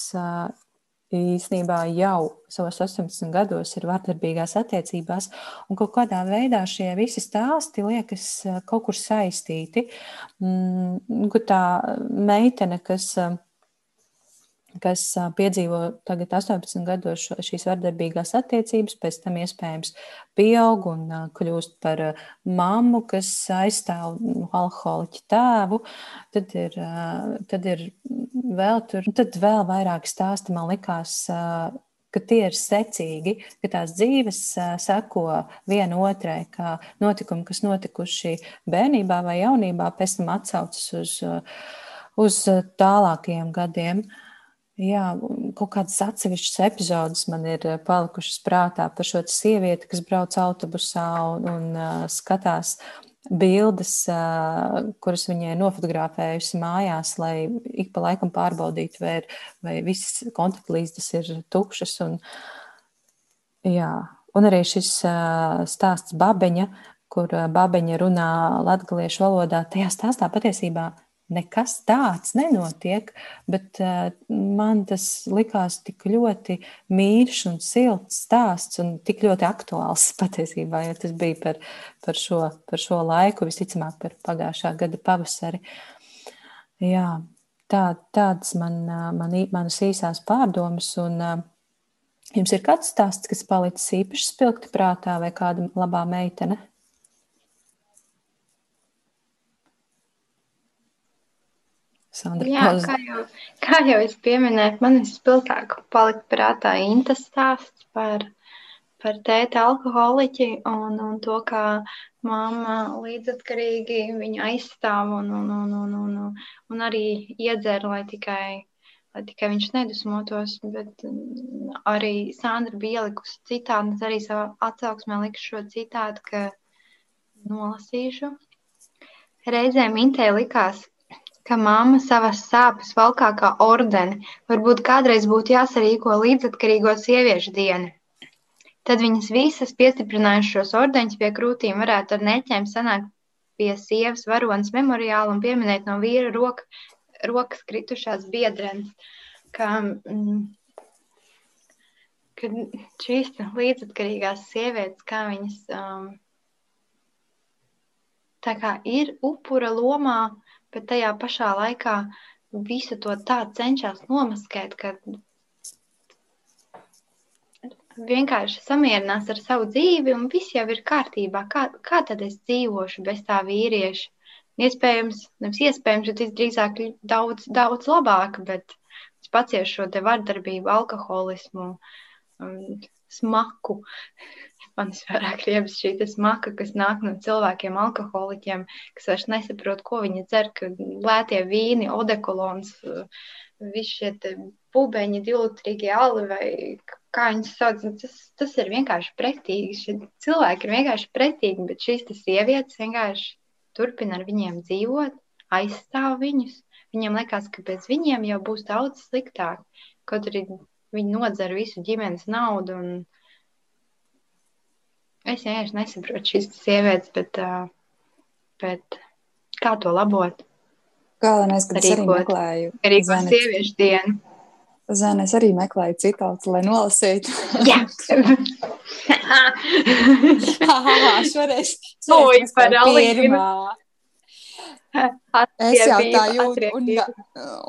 [SPEAKER 1] īsnībā jau savos 18 gados ir vardarbīgās attiecībās, un kaut kādā veidā šie visi stāsti liekas kaut kur saistīti. Mm, tā meitene, kas kas piedzīvo tagad 18 gados šīs vardarbīgās attiecības, pēc tam iespējams pieaug un kļūst par mammu, kas aizstāv nu, alkoholiķu tēvu, tad ir, tad ir vēl tur, tad vēl vairāk stāsti man likās ka tie ir secīgi, ka tās dzīves seko viena otrai, kā notikumi, kas notikuši bērnībā vai jaunībā, pēc tam atsaucas uz, uz tālākajiem gadiem. Uh, Jā, kaut kādas atsevišķas epizodes man ir eh, palikušas prātā par šo sievieti, kas brauc autobusā un, un uh, skatās bildes, uh, kuras viņai nofotografējusi mājās, lai ik pa laikam pārbaudītu, vai, ir, vai visas kontaktlīstas ir tukšas. Un, jā. un arī šis uh, stāsts Babeņa, kur Babeņa runā latgaliešu valodā, tajā stāstā patiesībā nekas tāds nenotiek, bet uh, man tas likās tik ļoti mīļš un silts stāsts un tik ļoti aktuāls patiesībā, jo tas bija par, par, šo, par šo laiku, visticamāk par pagājušā gada pavasari. Jā, tā, tāds man, man, manas īsās pārdomas un uh, jums ir kāds stāsts, kas palicis īpaši spilgti prātā vai kāda labā meitene?
[SPEAKER 2] Sandra, Jā, kā jau, kā jau es pieminēju, man vispilgtāk palika prātā Intas stāsts par, par tēta alkoholiķi un, un to, kā mamma līdzatkarīgi viņu aizstāv un, un, un, un, un, un arī iedzer, lai tikai, lai tikai viņš nedusmotos, bet mm, arī Sandra bija ielikusi citātu, un es arī savā atsauksmē liku šo citātu, ka nolasīšu. Reizēm Intē likās, ka mamma savas sāpes valkā kā ordeni, varbūt kādreiz būtu jāsarīko līdzatkarīgo sieviešu diena. Tad viņas visas piestiprinājušos ordeņus pie krūtīm varētu ar neķēm sanākt pie sievas varonas memoriāla un pieminēt no vīra roka, rokas kritušās biedrenes. Ka, mm, kad šīs līdzatkarīgās sievietes, kā viņas um, tā kā ir upura lomā, bet tajā pašā laikā visu to tā cenšas nomaskēt, ka vienkārši samierinās ar savu dzīvi un viss jau ir kārtībā. Kā, kā tad es dzīvošu bez tā vīrieša? Iespējams, nevis iespējams, bet visdrīzāk daudz, daudz labāk, bet es paciešu šo te vardarbību, alkoholismu, um, smaku. Man visvairāk riebas šī smaka, kas nāk no cilvēkiem, alkoholiķiem, kas vairs nesaprot, ko viņi dzer, ka lētie vīni, odekolons, visi šie pubeņi, divlitrīgie ali vai kā viņas sauc, nu, tas, tas ir vienkārši pretīgi. Šie cilvēki ir vienkārši pretīgi, bet šīs sievietes vienkārši turpina ar viņiem dzīvot, aizstāv viņus. Viņiem liekas, ka bez viņiem jau būs daudz sliktāk. Kaut arī viņi nodzer visu ģimenes naudu un Es vienkārši nesaprotu šīs sievietes, bet, bet kā to labot?
[SPEAKER 3] Galvenais, ka es arī meklēju.
[SPEAKER 2] Arī par sieviešu dienu.
[SPEAKER 3] Zēn, es arī meklēju citātus, lai nolasītu.
[SPEAKER 2] Jā,
[SPEAKER 3] šoreiz.
[SPEAKER 2] Oi, par Alīnu.
[SPEAKER 3] Es jau tā jūtu, un,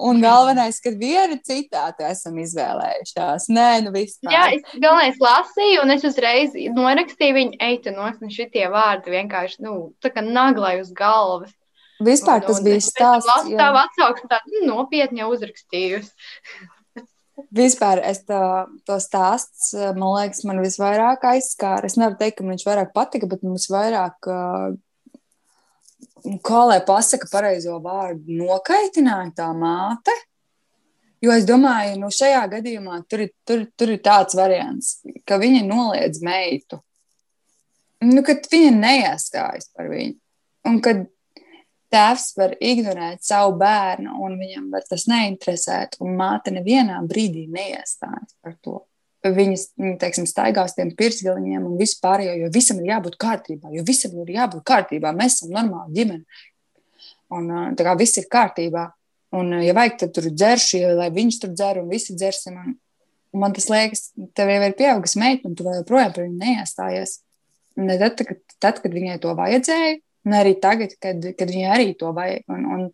[SPEAKER 3] un galvenais, ka vienu citātu esam izvēlējušās. Nē, nu vispār.
[SPEAKER 2] Jā, es galvenais lasīju, un es uzreiz norakstīju viņu, eitu nosni šitie vārdi vienkārši, nu, tā kā naglai uz galvas.
[SPEAKER 3] Vispār tas un, un bija stāsts.
[SPEAKER 2] Tā atsauksme tā nu, nopietni uzrakstījusi.
[SPEAKER 3] Vispār es to, to stāsts, man liekas, man visvairāk aizskāra. Es nevaru teikt, ka man viņš vairāk patika, bet man visvairāk uh, kā lai pasaka pareizo vārdu, nokaitināja tā māte. Jo es domāju, nu, šajā gadījumā tur ir, tur, tur ir tāds variants, ka viņa noliedz meitu. Nu, kad viņa neiestājas par viņu. Un kad tēvs var ignorēt savu bērnu, un viņam var tas neinteresēt, un māte nevienā brīdī neiestājas par to. Viņas, teiksim, staigās tiem pirsgaliņiem un vispārējo, jo visam ir jābūt kārtībā, jo visam ir jābūt kārtībā. Mēs esam normāli ģimene. Un tā kā viss ir kārtībā. Un, ja vajag, tad tur dzeršu, ja, lai viņš tur dzer un visi dzersim. Un, man tas liekas, tev jau ir pieaugusi meita, un tu joprojām par viņu neiestājies. Ne tad, kad, tad, kad viņai to vajadzēja, un arī tagad, kad, kad viņai arī to vajag. Un, un,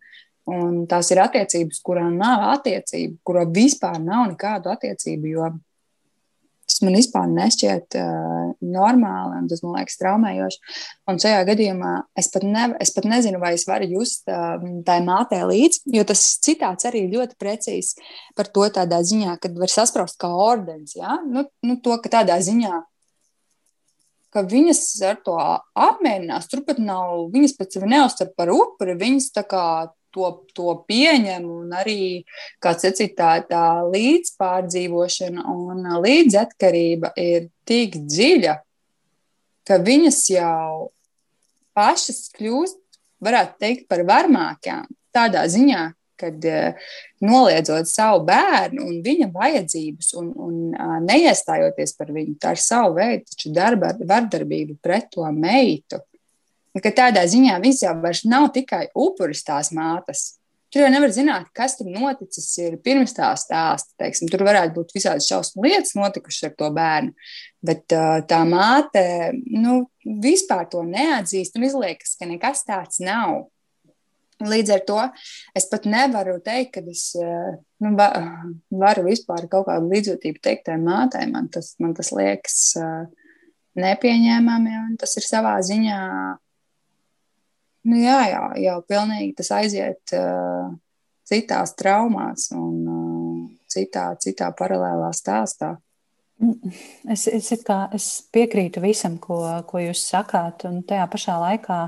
[SPEAKER 3] un tās ir attiecības, kurām nav attiecību, kurām vispār nav nekādu attiecību. Jo Tas man vispār nešķiet uh, normāli, un tas man liekas traumējoši. Un šajā gadījumā es pat, ne, es pat nezinu, vai es varu just uh, tai mātei līdzi, jo tas citāts arī ļoti precīzs par to tādā ziņā, kad var saspraust kā ordens. Ja? Nu, nu, to, ka tādā ziņā ka viņas ar to apmierinās. Turpat nav, viņas pēc sevi neuztver par upuri, viņas tā kā to, to pieņem, un arī, kā sacīt, tā, līdzpārdzīvošana un līdzatkarība ir tik dziļa, ka viņas jau pašas kļūst, varētu teikt, par varmākām. Tādā ziņā, kad uh, noliedzot savu bērnu un viņa vajadzības un, un neiestājoties par viņu, tā ir savu veidu darba, vardarbība pret to meitu ka tādā ziņā viņš jau nav tikai upuris tās mātes. Tur jau nevar zināt, kas tur noticis ir pirms tā stāsta. Teiksim, tur varētu būt visādas šausmu lietas notikušas ar to bērnu. Bet uh, tā māte nu, vispār to neatzīst un izliekas, ka nekas tāds nav. Līdz ar to es pat nevaru teikt, ka es nu, varu vispār kaut kādu līdzjūtību teikt tai mātei. Man tas, man tas liekas uh, nepieņēmami un tas ir savā ziņā Nu, jā, jā, jau pilnīgi tas aiziet uh, citās traumās un uh, citā, citā paralēlā stāstā.
[SPEAKER 1] Es, es, kā, es piekrītu visam, ko, ko jūs sakāt, un tajā pašā laikā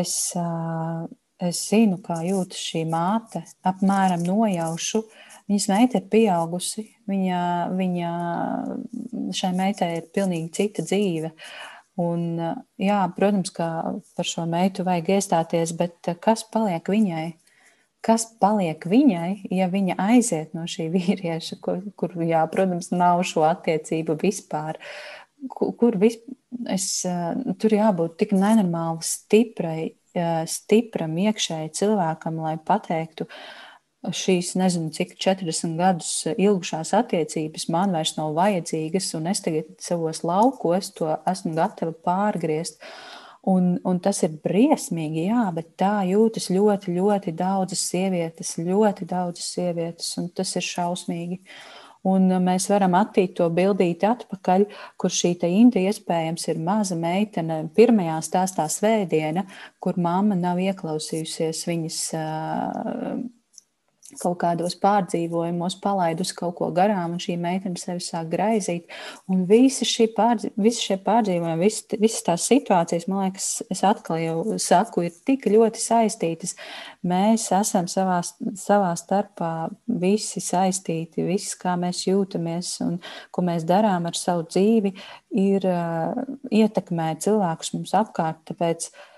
[SPEAKER 1] es, uh, es zinu, kā jūtas šī māte. Apmēram nojaušu, viņas meita ir pieaugusi, viņa, viņa šai meitai ir pilnīgi cita dzīve. Uh, Un, jā, protams, ka par šo meitu vajag iestāties, bet kas paliek viņai? Kas paliek viņai, ja viņa aiziet no šī vīrieša, kur, kur jā, protams, nav šo attiecību vispār? Kur, kur vis, es, tur jābūt tik nenormāli stiprai, stipram iekšēji cilvēkam, lai pateiktu, uh, šīs, nezinu, cik 40 gadus ilgušās attiecības man vairs nav vajadzīgas, un es tagad savos laukos to esmu gatava pārgriezt. Un, un tas ir briesmīgi, jā, bet tā jūtas ļoti, ļoti daudzas sievietes, ļoti daudzas sievietes, un tas ir šausmīgi. Un mēs varam attīt to bildīti atpakaļ, kur šī Inda iespējams ir maza meitene, pirmajā stāstā svētdiena, kur mamma nav ieklausījusies viņas uh, kaut kādos pārdzīvojumos palaidus kaut ko garām, un šī meitene sevi sāk graizīt. Un visi, pārdzi, visi šie pārdzīvojumi, visi, visas tās situācijas, man liekas, es atkal jau saku, ir tik ļoti saistītas. Mēs esam savā, savā starpā visi saistīti, viss, kā mēs jūtamies un ko mēs darām ar savu dzīvi, ir uh, ietekmē cilvēkus mums apkārt. Tāpēc, uh,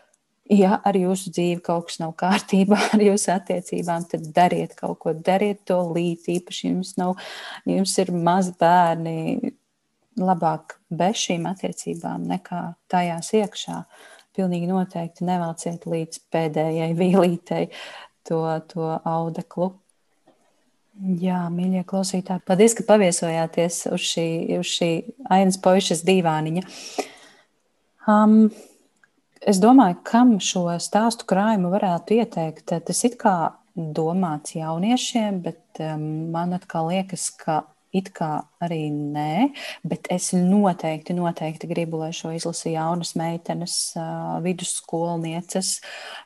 [SPEAKER 1] ja ar jūsu dzīvi kaut kas nav kārtībā, ar jūsu attiecībām, tad dariet kaut ko, dariet to līdzi. Īpaši jums, nav, jums ir mazi bērni, labāk bez šīm attiecībām nekā tajās iekšā. Pilnīgi noteikti nevelciet līdz pēdējai vīlītei to, to audeklu. Jā, mīļie klausītāji, paldies, ka paviesojāties uz šī, uz šī ainas poišas divāniņa. Um, Es domāju, kam šo stāstu krājumu varētu ieteikt. Tas ir kā domāts jauniešiem, bet um, man atkal liekas, ka it kā arī nē, bet es noteikti, noteikti gribu, lai šo izlasa jaunas meitenes, uh, vidusskolnieces,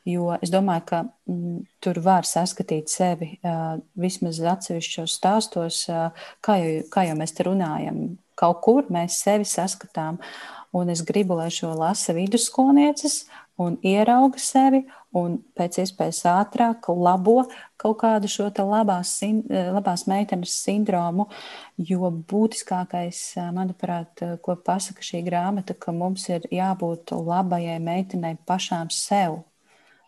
[SPEAKER 1] jo es domāju, ka mm, tur var saskatīt sevi uh, vismaz atsevišķos stāstos, uh, kā, jau, kā jau mēs te runājam. Kaut kur mēs sevi saskatām. Uh, Un es gribu, lai šo lasa vidusskolnieces un ierauga sevi un pēc iespējas ātrāk labo kaut kādu šo labās, labās meitenes sindromu. Jo būtiskākais, manuprāt, ko pasaka šī grāmata, ka mums ir jābūt labajai meitenei pašām sev.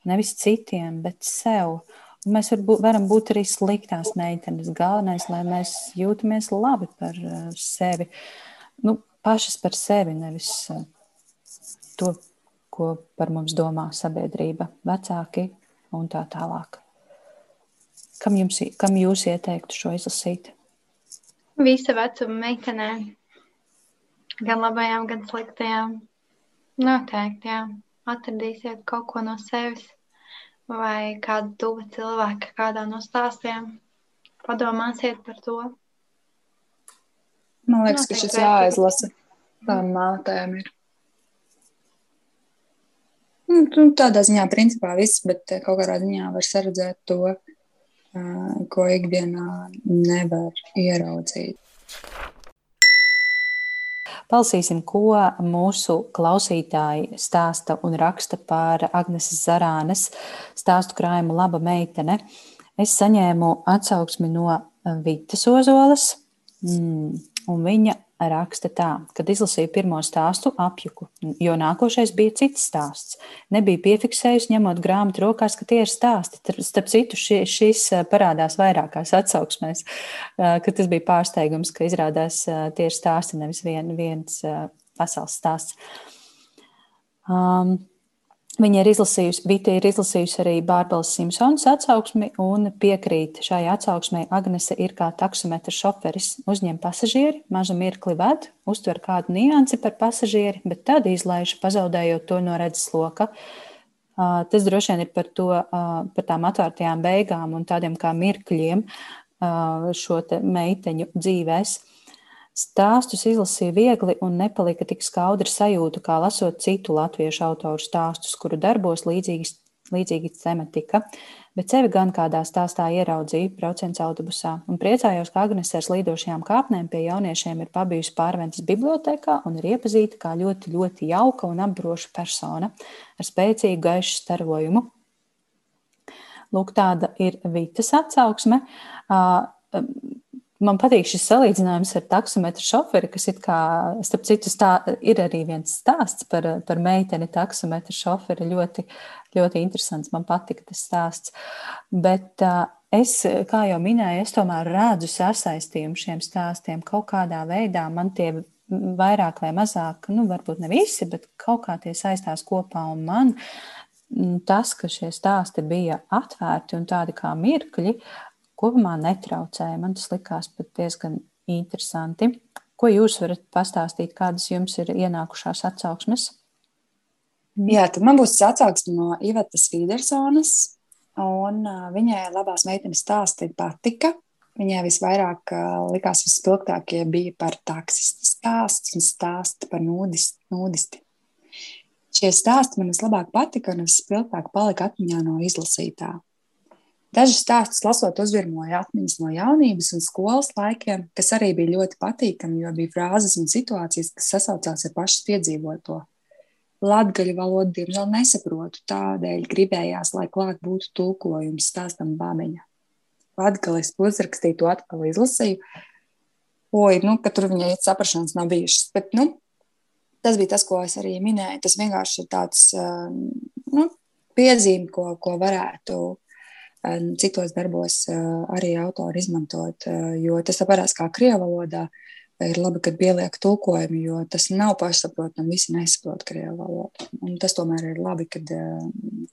[SPEAKER 1] Nevis citiem, bet sev. Mēs varbūt, varam būt arī sliktās meitenes. Galvenais, lai mēs jūtamies labi par uh, sevi. Nu, pašas par sevi, nevis uh, to, ko par mums domā sabiedrība, vecāki un tā tālāk. Kam, jums, kam jūs ieteiktu šo izlasīt?
[SPEAKER 2] Visa vecuma meitenēm, gan labajām, gan sliktajām. Noteikti, jā. Atradīsiet kaut ko no sevis vai kādu tuvu cilvēku kādā no stāstiem. Padomāsiet par to.
[SPEAKER 3] Man liekas, Noteikti ka šis jāizlasa. Tām mātēm ir. Nu, nu, tādā ziņā, principā, viss, bet eh, kaut kādā ziņā var saredzēt to, uh, ko ikdienā nevar ieraudzīt.
[SPEAKER 1] Palasīsim, ko mūsu klausītāji stāsta un raksta par Agneses Zarānes stāstu krājumu Laba meitene. Es saņēmu atsauksmi no Vitas Ozolas, mm, un viņa raksta tā, kad izlasīju pirmo stāstu, apjuku, jo nākošais bija cits stāsts. Nebija piefiksējusi, ņemot grāmatu rokās, ka tie ir stāsti. Starp citu, šis, šis parādās vairākās atsauksmēs, ka tas bija pārsteigums, ka izrādās tie ir stāsti, nevis vien, viens pasaules stāsts. Um, Viņa ir izlasījusi, Vita ir izlasījusi arī Bārbalas Simpsonas atsauksmi un piekrīt šai atsauksmei. Agnese ir kā taksometra šoferis, uzņem pasažieri, mazu mirkli ved, uztver kādu niansi par pasažieri, bet tad izlaiž, pazaudējot to no redzes loka. Tas droši vien ir par, to, par tām atvērtajām beigām un tādiem kā mirkļiem šo meiteņu dzīvēm. Stāstus izlasīja viegli un nepalika tik skaudra sajūta, kā lasot citu latviešu autoru stāstus, kuru darbos līdzīgas, līdzīga tematika, bet sevi gan kādā stāstā ieraudzīju, brauciens autobusā, un priecājos, ka Agnese ar slīdošajām kāpnēm pie jauniešiem ir pabijusi pārventas bibliotekā un ir iepazīta kā ļoti, ļoti jauka un apbroša persona ar spēcīgu gaišu starojumu. Lūk, tāda ir Vitas atsauksme. Man patīk šis salīdzinājums ar taksometru šoferi, kas ir kā, starp citu, stā, ir arī viens stāsts par, par meiteni taksometru šoferi. Ļoti, ļoti interesants. Man patika tas stāsts. Bet es, kā jau minēju, es tomēr redzu sasaistījumu šiem stāstiem kaut kādā veidā. Man tie vairāk vai mazāk, nu, varbūt ne visi, bet kaut kā tie saistās kopā. Un man tas, ka šie stāsti bija atvērti un tādi kā mirkļi, kopumā netraucēja. Man tas likās pat diezgan interesanti. Ko jūs varat pastāstīt, kādas jums ir ienākušās atsauksmes?
[SPEAKER 3] Jā, tad man būs atsauksme no Ivetas Fīdersonas, un viņai labās meitenes stāsti patika. Viņai visvairāk likās vispilgtākie bija par taksistu stāstu un stāstu par nūdisti. nūdisti. Šie stāsti man vislabāk patika un vispilgtāk palika atmiņā no izlasītā. Dažus stāstus lasot, uzvirmoja atmiņas no jaunības un skolas laikiem, kas arī bija ļoti patīkami, jo bija frāzes un situācijas, kas sasaucās ar pašu piedzīvoto. Latviju valodu, diemžēl, nesaprotu, tādēļ gribējās, lai klāt būtu tulkojums stāstam bābeņa. Latvijas uzrakstīju to atkal izlasīju. Oi, nu, ka tur viņai saprašanas nav bijušas. Bet, nu, tas bija tas, ko es arī minēju. Tas vienkārši ir tāds nu, piezīme, ko, ko varētu citos darbos arī autori izmantot, jo tas parādās kā krievu valodā. Ir labi, ka pieliek tulkojumu, jo tas nav pašsaprotami. Visi nesaprot krievu valodu. Un tas tomēr ir labi, kad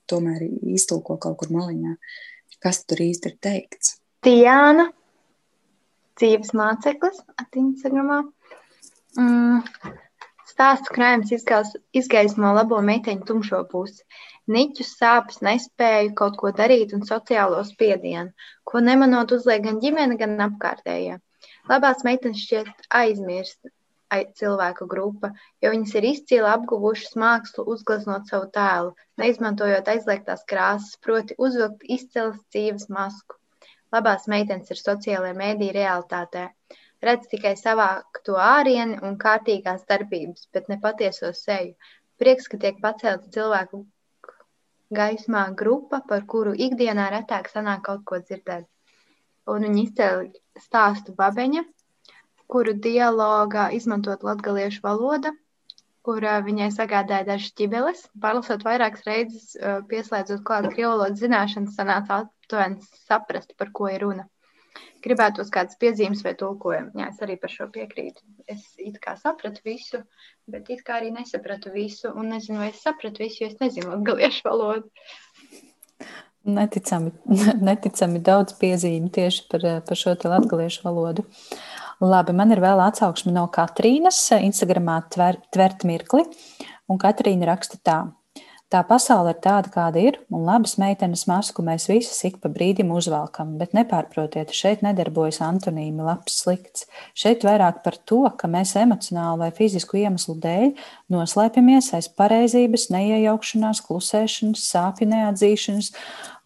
[SPEAKER 3] tomēr iztulko kaut kur maliņā, kas tur īsti ir teikts.
[SPEAKER 2] Tiāna, dzīves māceklis, Instagramā. Mm, stāsts krājums izgaismo labo meiteņu tumšo pusi niķus, sāpes, nespēju kaut ko darīt un sociālo spiedienu, ko nemanot uzliek gan ģimene, gan apkārtējie. Labās meitenes šķiet aizmirst cilvēku grupa, jo viņas ir izcili apguvušas mākslu, uzgleznot savu tēlu, neizmantojot aizliegtās krāsas, proti, uzvilkt izcils dzīves masku. Labās meitenes ir sociālajā mēdī realitātē. Redz tikai savākto ārieni un kārtīgās darbības, bet ne patieso seju. Prieks, ka tiek pacelta cilvēku gaismā grupa, par kuru ikdienā retāk sanāk kaut ko dzirdēt. Un viņi izcēla stāstu babeņa, kuru dialogā izmantot latgaliešu valoda, kur uh, viņai sagādāja dažas ķibeles. Pārlasot vairākas reizes, uh, pieslēdzot klāt krievlodas zināšanas, sanāca aptuveni saprast, par ko ir runa. Gribētu uz kādas piezīmes vai tulkojumu. Jā, es arī par šo piekrītu. Es it kā sapratu visu, bet it kā arī nesapratu visu. Un nezinu, vai es sapratu visu, jo es nezinu latgaliešu valodu.
[SPEAKER 1] Neticami, neticami daudz piezīmi tieši par, par šo latviešu valodu. Labi, man ir vēl atsauksme no Katrīnas. Instagramā tver, tvert mirkli, un Katrīna raksta tā. Tā pasaule ir tāda, kāda ir, un labas meitenes masku mēs visas ik pa brīdim uzvelkam, bet nepārprotiet, šeit nedarbojas antonīmi labs slikts. Šeit vairāk par to, ka mēs emocionāli vai fizisku iemeslu dēļ noslēpjamies aiz pareizības, neiejaukšanās, klusēšanas, sāpju neatzīšanas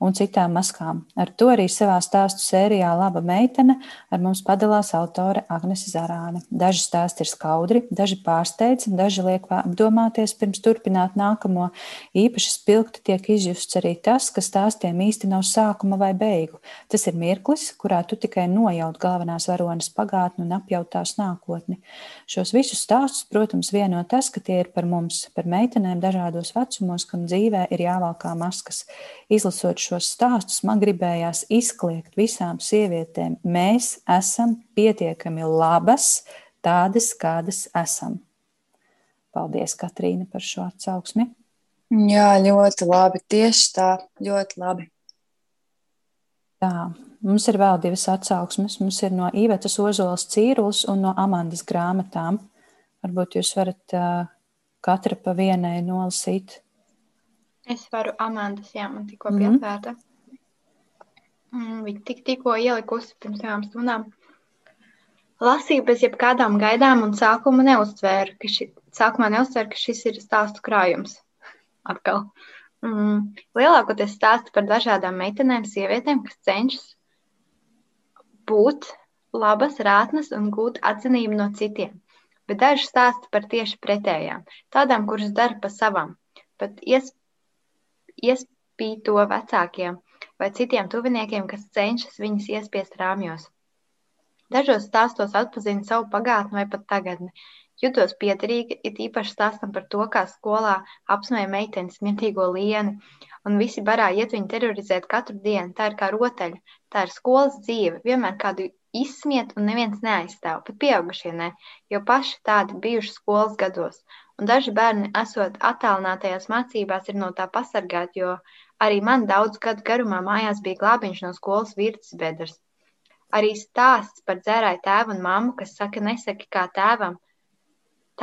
[SPEAKER 1] un citām maskām. Ar to arī savā stāstu sērijā Laba meitene ar mums padalās autore Agnese Zarāne. Daži stāsti ir skaudri, daži pārsteidz, daži liek apdomāties pirms turpināt nākamo. Īpaši spilgti tiek izjusts arī tas, ka stāstiem īsti nav sākuma vai beigu. Tas ir mirklis, kurā tu tikai nojaut galvenās varonas pagātni un apjautās nākotni. Šos visus stāstus, protams, vieno tas, ka tie ir par mums, par meitenēm dažādos vecumos, kam dzīvē ir jāvalkā maskas. Izlasot šo šos stāstus, man gribējās izkliegt visām sievietēm. Mēs esam pietiekami labas, tādas, kādas esam. Paldies, Katrīna, par šo atsauksmi.
[SPEAKER 3] Jā, ļoti labi. Tieši tā, ļoti labi.
[SPEAKER 1] Tā, mums ir vēl divas atsauksmes. Mums ir no Ivetas Ozolas Cīrulas un no Amandas grāmatām. Varbūt jūs varat uh, katra pa vienai nolasīt.
[SPEAKER 2] Es varu Amandas, jā, man tikko mm -hmm. pietvērta. Mm, viņa tik, tikko ielikusi pirms divām stundām. Lasīju bez jebkādām gaidām un sākuma neuztvēru, ka, ši, sākumā neuztvēru, ka šis ir stāstu krājums. Atkal. Mm, lielākoties stāsta par dažādām meitenēm, sievietēm, kas cenšas būt labas, rātnas un gūt atzinību no citiem. Bet daži stāsta par tieši pretējām, tādām, kuras dara pa savām, pat iespējams iespīto vecākiem vai citiem tuviniekiem, kas cenšas viņus iespiest rāmjos. Dažos stāstos atpazinu savu pagātni vai pat tagadni. Jutos piederīgi, it īpaši stāstam par to, kā skolā apsmēja meitenes mitīgo lieni, un visi barā iet viņu terorizēt katru dienu. Tā ir kā rotaļa, tā ir skolas dzīve, vienmēr kādu izsmiet un neviens neaizstāv, pat pieaugušie ne, jo paši tādi bijuši skolas gados un daži bērni, esot attālinātajās mācībās, ir no tā pasargāti, jo arī man daudz gadu garumā mājās bija glābiņš no skolas virtuves bedres. Arī stāsts par dzērāju tēvu un mammu, kas saka, nesaki kā tēvam,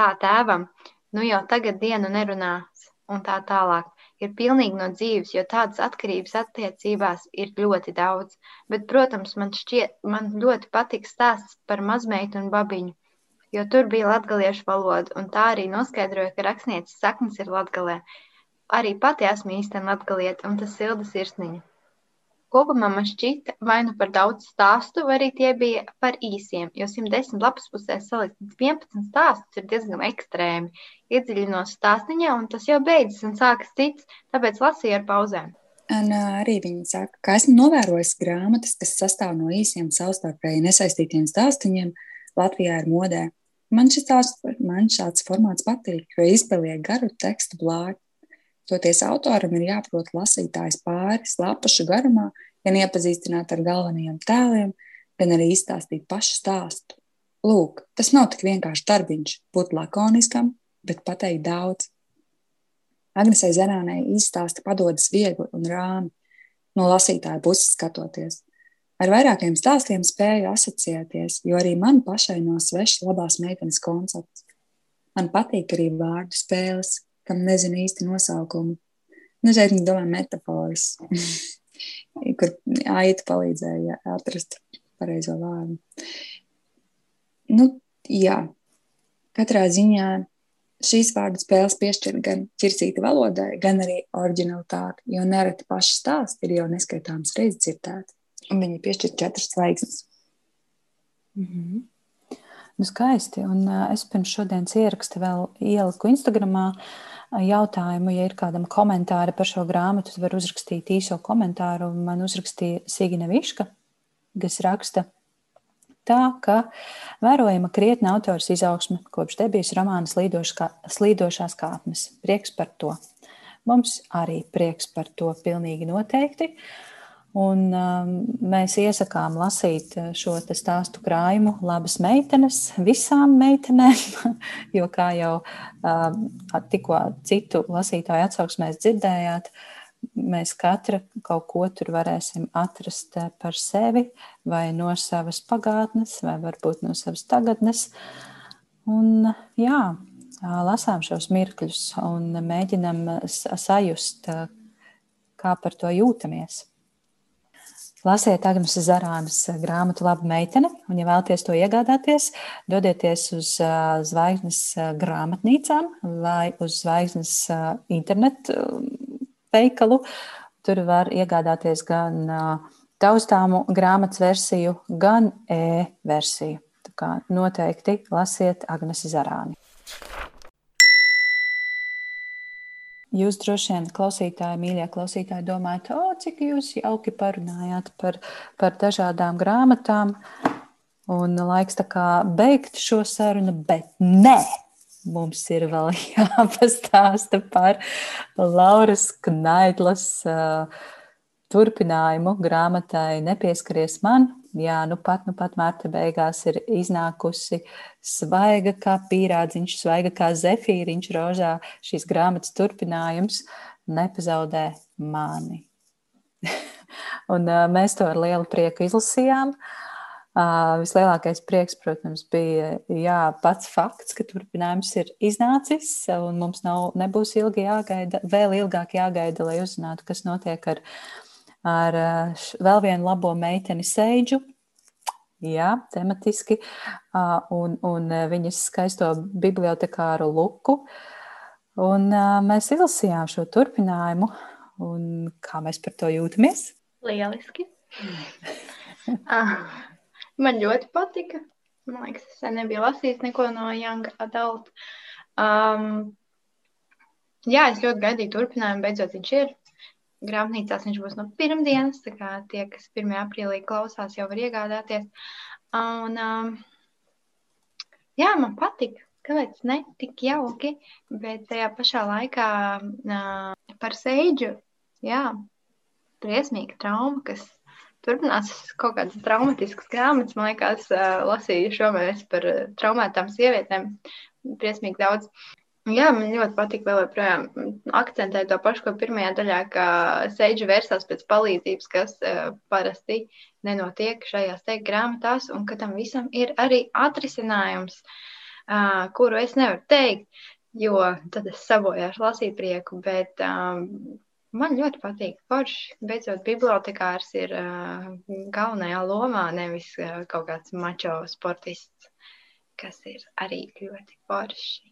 [SPEAKER 2] tā tēvam, nu jau tagad dienu nerunās, un tā tālāk. Ir pilnīgi no dzīves, jo tādas atkarības attiecībās ir ļoti daudz. Bet, protams, man, šķiet, man ļoti patīk stāsts par mazmeitu un babiņu jo tur bija latgaliešu valoda, un tā arī noskaidroja, ka rakstnieces saknes ir latgalē. Arī pati esmu īstenībā latgalieta, un tas silda sirsniņa. Kopumā man šķita, vai nu par daudz stāstu, vai arī tie bija par īsiem, jo 110 lapas pusēs salikt 11 stāstus ir diezgan ekstrēmi. Iedziļinos stāstiņā, un tas jau beidzas un sākas cits, tāpēc lasīju ar pauzēm.
[SPEAKER 3] Un arī viņi saka, ka esmu novērojis grāmatas, kas sastāv no īsiem savstarpēji nesaistītiem stāstiņiem, Latvijā ir modē. Man šis tāds, man šāds formāts patīk, jo izpēliek garu tekstu blāķi. Toties autoram ir jāprot lasītājs pāris lapušu garumā, gan iepazīstināt ar galvenajiem tēliem, gan arī izstāstīt pašu stāstu. Lūk, tas nav tik vienkārši darbiņš, būt lakoniskam, bet pateikt daudz. Agnesei Zenānai izstāsti padodas viegli un rāmi, no lasītāja puses skatoties. Ar vairākiem stāstiem spēju asociēties, jo arī man pašai no svešas labās meitenes koncepts. Man patīk arī vārdu spēles, kam nezinu īsti nosaukumu. Nu, šeit es domāju metaforas, kur aita palīdzēja atrast pareizo vārdu. Nu, jā, katrā ziņā šīs vārdu spēles piešķir gan ķircīta valodai, gan arī originalitāti, jo nereti paši stāsti ir jau neskaitāms reizes dzirdēti un viņi piešķir četras zvaigznes.
[SPEAKER 1] Mm -hmm. Nu, skaisti. Un, uh, es pirms šodienas ieraksta vēl ieliku Instagramā jautājumu, ja ir kādam komentāri par šo grāmatu, tad var uzrakstīt īso komentāru. Man uzrakstīja Sigina Viška, kas raksta, tā, ka vērojama krietna autors izaugsme kopš debijas romāna slīdošās kāpnes. Prieks par to. Mums arī prieks par to pilnīgi noteikti. Un, um, mēs iesakām lasīt uh, šo stāstu krājumu labas meitenes visām meitenēm, jo, kā jau uh, tikko citu lasītāju atsauksmēs dzirdējāt, mēs katra kaut ko tur varēsim atrast uh, par sevi, vai no savas pagātnes, vai varbūt no savas tagadnes. Un, jā, lasām šos mirkļus un mēģinam sajust, kā par to jūtamies. Lasiet Agnēs Zarānas grāmatu Laba meitene, un, ja vēlaties to iegādāties, dodieties uz zvaigznes grāmatnīcām vai uz zvaigznes internetu veikalu. Tur var iegādāties gan taustāmu grāmatas versiju, gan e-versiju. Tā kā noteikti lasiet Agnēs Zarāni. Jūs droši vien, klausītāji, mīļie klausītāji, domājat, o, cik jūs jauki parunājāt par, par dažādām grāmatām. Un laiks tā kā beigt šo sarunu, bet nē, mums ir vēl jāpastāsta par Lauras Knaidlas uh, turpinājumu grāmatai Nepieskaries man, Jā, nu pat, nu pat mārta beigās ir iznākusi svaiga kā pīrādziņš, svaiga kā zefīriņš rožā. Šīs grāmatas turpinājums nepazaudē mani. un uh, mēs to ar lielu prieku izlasījām. Uh, vislielākais prieks, protams, bija jā, pats fakts, ka turpinājums ir iznācis, mums nav, nebūs ilgi jāgaida, vēl ilgāk jāgaida, lai uzzinātu, kas notiek ar ar vēl vienu labo meiteni Seidžu. Jā, tematiski, un, un viņas skaisto bibliotekāru luku. Un mēs izlasījām šo turpinājumu, un kā mēs par to jūtamies?
[SPEAKER 2] Lieliski. Man ļoti patika. Man liekas, es nebiju lasījis neko no Young Adult. Um, jā, es ļoti gaidīju turpinājumu. Beidzot, viņš ir grāmatnīcās viņš būs no pirmdienas. Tā kā tie, kas 1. aprīlī klausās, jau var iegādāties. Un, um, jā, man patīk. Kāpēc ne tik jauki, bet tajā pašā laikā uh, par seidžu, jā, briesmīga trauma, kas turpinās kaut kādas traumatiskas grāmatas. Man liekas, uh, lasīju šomēnes par traumētām sievietēm. Briesmīgi daudz. Jā, man ļoti patīk vēl joprojām akcentēt to pašu, ko pirmajā daļā, ka Seidža vērsās pēc palīdzības, kas uh, parasti nenotiek šajās te grāmatās, un ka tam visam ir arī atrisinājums, uh, kuru es nevaru teikt, jo tad es sabojāšu lasīt prieku, bet um, man ļoti patīk forši. Beidzot, bibliotekārs ir uh, galvenajā lomā, nevis uh, kaut kāds mačo sportists, kas ir arī ļoti forši.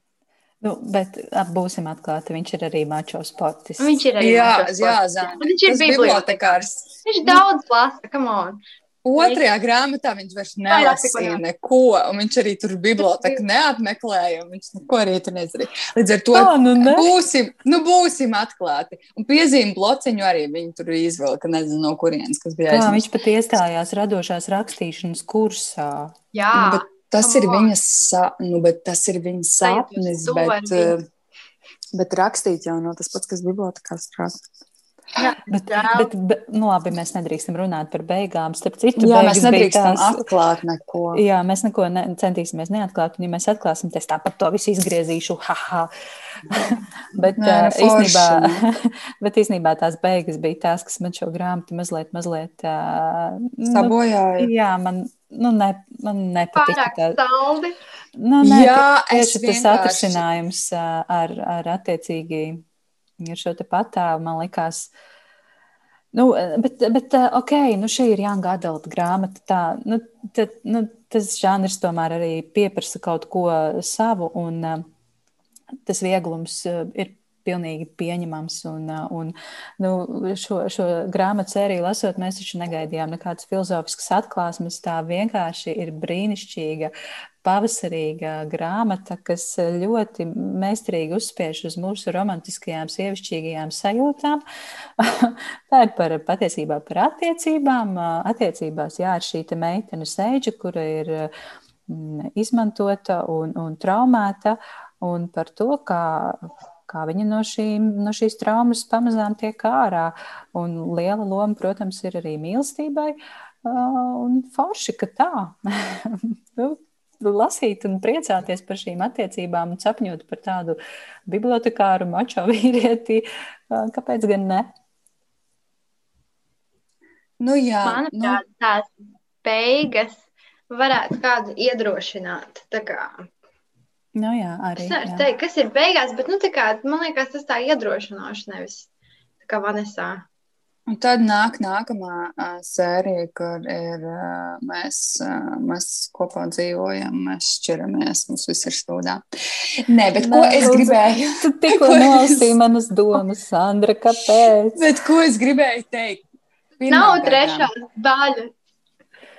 [SPEAKER 1] Nu, bet būsim atklāti, viņš ir arī mačo sportists.
[SPEAKER 2] Viņš ir arī
[SPEAKER 3] jā,
[SPEAKER 2] jā,
[SPEAKER 3] zāle.
[SPEAKER 2] Viņš ir bibliotekārs. Viņš daudz lasa, come on.
[SPEAKER 3] Otrajā grāmatā viņš vairs nelasīja neko, un viņš arī tur biblioteka neapmeklēja, un viņš neko arī tur nezdarīja. Līdz ar to
[SPEAKER 1] oh, nu ne.
[SPEAKER 3] būsim, nu būsim atklāti. Un piezīme blociņu arī viņi tur izvilka, nezinu no kurienes, kas bija
[SPEAKER 1] aizmirst. Viņš pat iestājās radošās rakstīšanas kursā.
[SPEAKER 2] Jā.
[SPEAKER 3] Nu, bet tas ir viņas, nu, tas ir viņas sapnis, bet, bet rakstīt jau nav no tas pats, kas bibliotekā strādā.
[SPEAKER 1] Jā, bet, bet, bet nu, labi, mēs nedrīkstam runāt par beigām. Starp citu,
[SPEAKER 3] jā, mēs nedrīkstam tās, atklāt neko.
[SPEAKER 1] Jā, mēs neko ne, centīsimies neatklāt. Un, ja mēs atklāsim, tad es tāpat to visu izgriezīšu. Ha, ha. bet, Nē, uh, īstenībā, bet īstenībā tās beigas bija tās, kas man šo grāmatu mazliet, mazliet uh,
[SPEAKER 3] sabojāja.
[SPEAKER 1] Nu, jā, man, nu, ne, man nepatika.
[SPEAKER 2] Pārāk saldi.
[SPEAKER 1] Nu, nē, jā, tieši tas atrisinājums ar, ar attiecīgi ar šo te patēlu man likās. Nu, bet, bet, ok, nu šī ir Jānis Adalta grāmata. Tā, nu, tad, nu, tas žanrs tomēr arī pieprasa kaut ko savu, un tas vieglums ir pilnīgi pieņemams. Un, un nu, šo, šo grāmatu sēriju lasot, mēs taču negaidījām nekādas filozofiskas atklāsmes. Tā vienkārši ir brīnišķīga pavasarīga grāmata, kas ļoti meistarīgi uzspiež uz mūsu romantiskajām, sievišķīgajām sajūtām. Tā ir par patiesībā par attiecībām. Attiecībās, jā, ir šī meitene Seidža, kura ir mm, izmantota un, un traumēta, un par to, kā, kā viņa no, šīm, no šīs traumas pamazām tiek ārā. Un liela loma, protams, ir arī mīlestībai. Un forši, ka tā. Nu, lasīt un priecāties par šīm attiecībām un sapņot par tādu bibliotekāru mačo vīrieti. Kāpēc gan ne?
[SPEAKER 3] Nu, jā,
[SPEAKER 2] Manuprāt, nu... tās beigas varētu kādu iedrošināt. Tā kā
[SPEAKER 1] Nu, jā, arī.
[SPEAKER 2] Es nevaru teikt, kas ir beigās, bet nu, kā, man liekas, tas tā iedrošinoši nevis tā kā Vanesā.
[SPEAKER 3] Un tad nāk nākamā uh, sērija, kur ir uh, mēs, uh, mēs kopā dzīvojam, mēs šķiramies, mums viss ir stūdā. Nē, bet ko Nē, es gribēju?
[SPEAKER 1] Tu tikko nolasīji manas domas, Sandra, kāpēc?
[SPEAKER 3] Bet ko es gribēju teikt?
[SPEAKER 2] Pirmā Nav trešā daļa.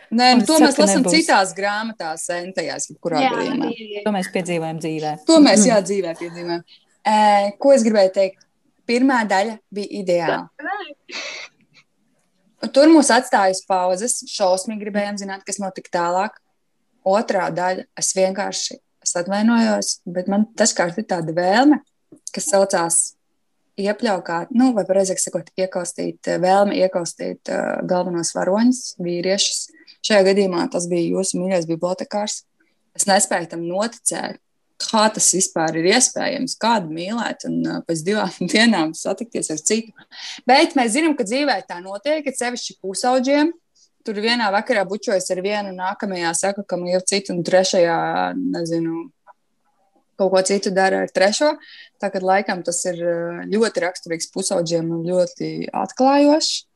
[SPEAKER 3] Nē, nu, to mēs lasām citās grāmatās, entajās, kurā gadījumā.
[SPEAKER 1] To mēs piedzīvojam dzīvē.
[SPEAKER 3] To mēs, jā, dzīvē piedzīvojam. Uh, ko es gribēju teikt? Pirmā daļa bija ideāla. Tur mūs atstāja uz pauzes. Šausmīgi gribējām zināt, kas notika tālāk. Otrā daļa es vienkārši es atvainojos, bet man dažkārt ir tāda vēlme, kas saucās iepļaukāt, nu, vai pareizāk sakot, iekaustīt, vēlme iekaustīt uh, galvenos varoņus, vīriešus. Šajā gadījumā tas bija jūsu mīļais bibliotekārs. Es nespēju tam noticēt, kā tas vispār ir iespējams, kādu mīlēt un uh, pēc divām dienām satikties ar citu. Bet mēs zinām, ka dzīvē tā notiek, ka sevišķi pusauģiem. Tur vienā vakarā bučojas ar vienu, nākamajā saka, ka mīl citu, un trešajā, nezinu, kaut ko citu dara ar trešo. Tā kā laikam tas ir ļoti raksturīgs pusauģiem un ļoti atklājošs.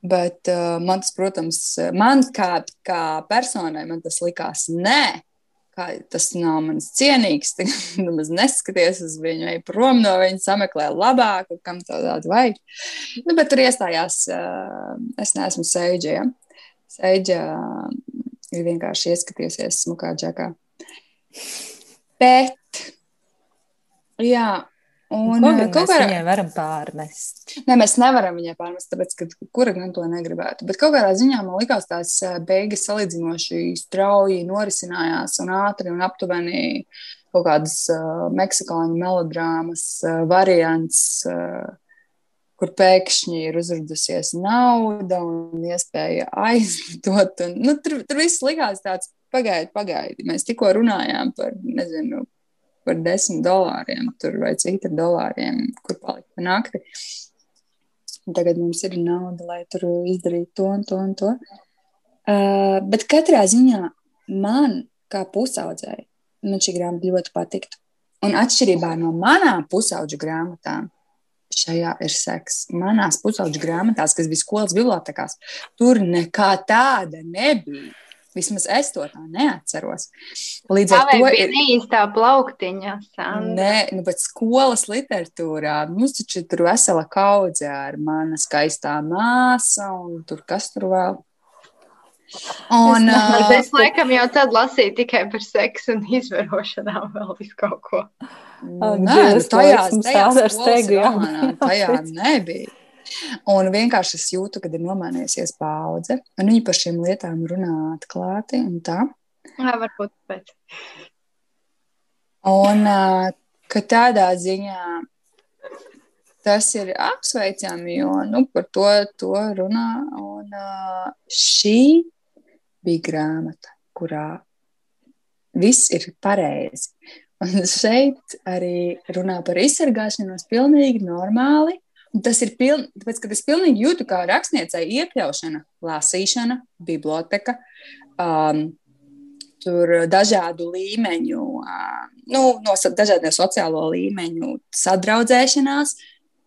[SPEAKER 3] Bet uh, man tas, protams, man kā, kā personai, man tas likās, nē, kā tas nav mans cienīgs, nemaz neskaties uz viņu, ej prom no viņa, sameklē labāku, kam to tādu vajag. Nu, bet tur iestājās, es neesmu Seidža. Ja? Seidža ir vienkārši ieskatījusies smukā džekā. Bet, jā,
[SPEAKER 1] Un, ko mēs kādā... viņai varam pārmest?
[SPEAKER 3] Nē, mēs nevaram viņai pārmest, tāpēc, ka kura gan to negribētu. Bet kaut kādā ziņā man likās tās beigas salīdzinoši strauji norisinājās un ātri un aptuveni kaut kādas uh, meksikāņu melodrāmas uh, variants, uh, kur pēkšņi ir uzradusies nauda un iespēja aizmantot. Un, nu, tur, tur viss likās tāds pagaidi, pagaidi. Mēs tikko runājām par, nezinu, par desmit dolāriem vai cik ar dolāriem, kur palikt pa nakti. Tagad mums ir nauda, lai tur izdarītu to un to un to. Uh, bet katrā ziņā man, kā pusaudzēji, man šī grāmata ļoti patiktu. Un atšķirībā no manām pusauģu grāmatām, šajā ir seks. Manās pusauģu grāmatās, kas bija skolas bibliotekās, tur nekā tāda nebija. Vismaz es to tā neatceros.
[SPEAKER 2] Līdz ar to ir īstā plauktiņa. Sandra.
[SPEAKER 3] Nē, nu, bet skolas literatūrā mums taču tur vesela kaudze ar mana skaistā māsa un tur kas tur vēl.
[SPEAKER 2] Un, es, es laikam jau tad lasīju tikai par seksu un izvarošanām vēl visu kaut ko.
[SPEAKER 3] Nē, nu, tajā, tajā, tajā, tajā nebija. Un vienkārši es jūtu, kad ir nomainījusies paudze, un viņi par šīm lietām runā atklāti un tā.
[SPEAKER 2] Jā, varbūt pēc.
[SPEAKER 3] Un ka tādā ziņā tas ir apsveicami, jo nu, par to, to runā. Un šī bija grāmata, kurā viss ir pareizi. Un šeit arī runā par izsargāšanos pilnīgi normāli. Un tas ir piln, tāpēc, ka es pilnīgi jūtu, kā rakstniecei iekļaušana, lasīšana, biblioteka, um, tur dažādu līmeņu, uh, nu, no dažādiem sociālo līmeņu sadraudzēšanās.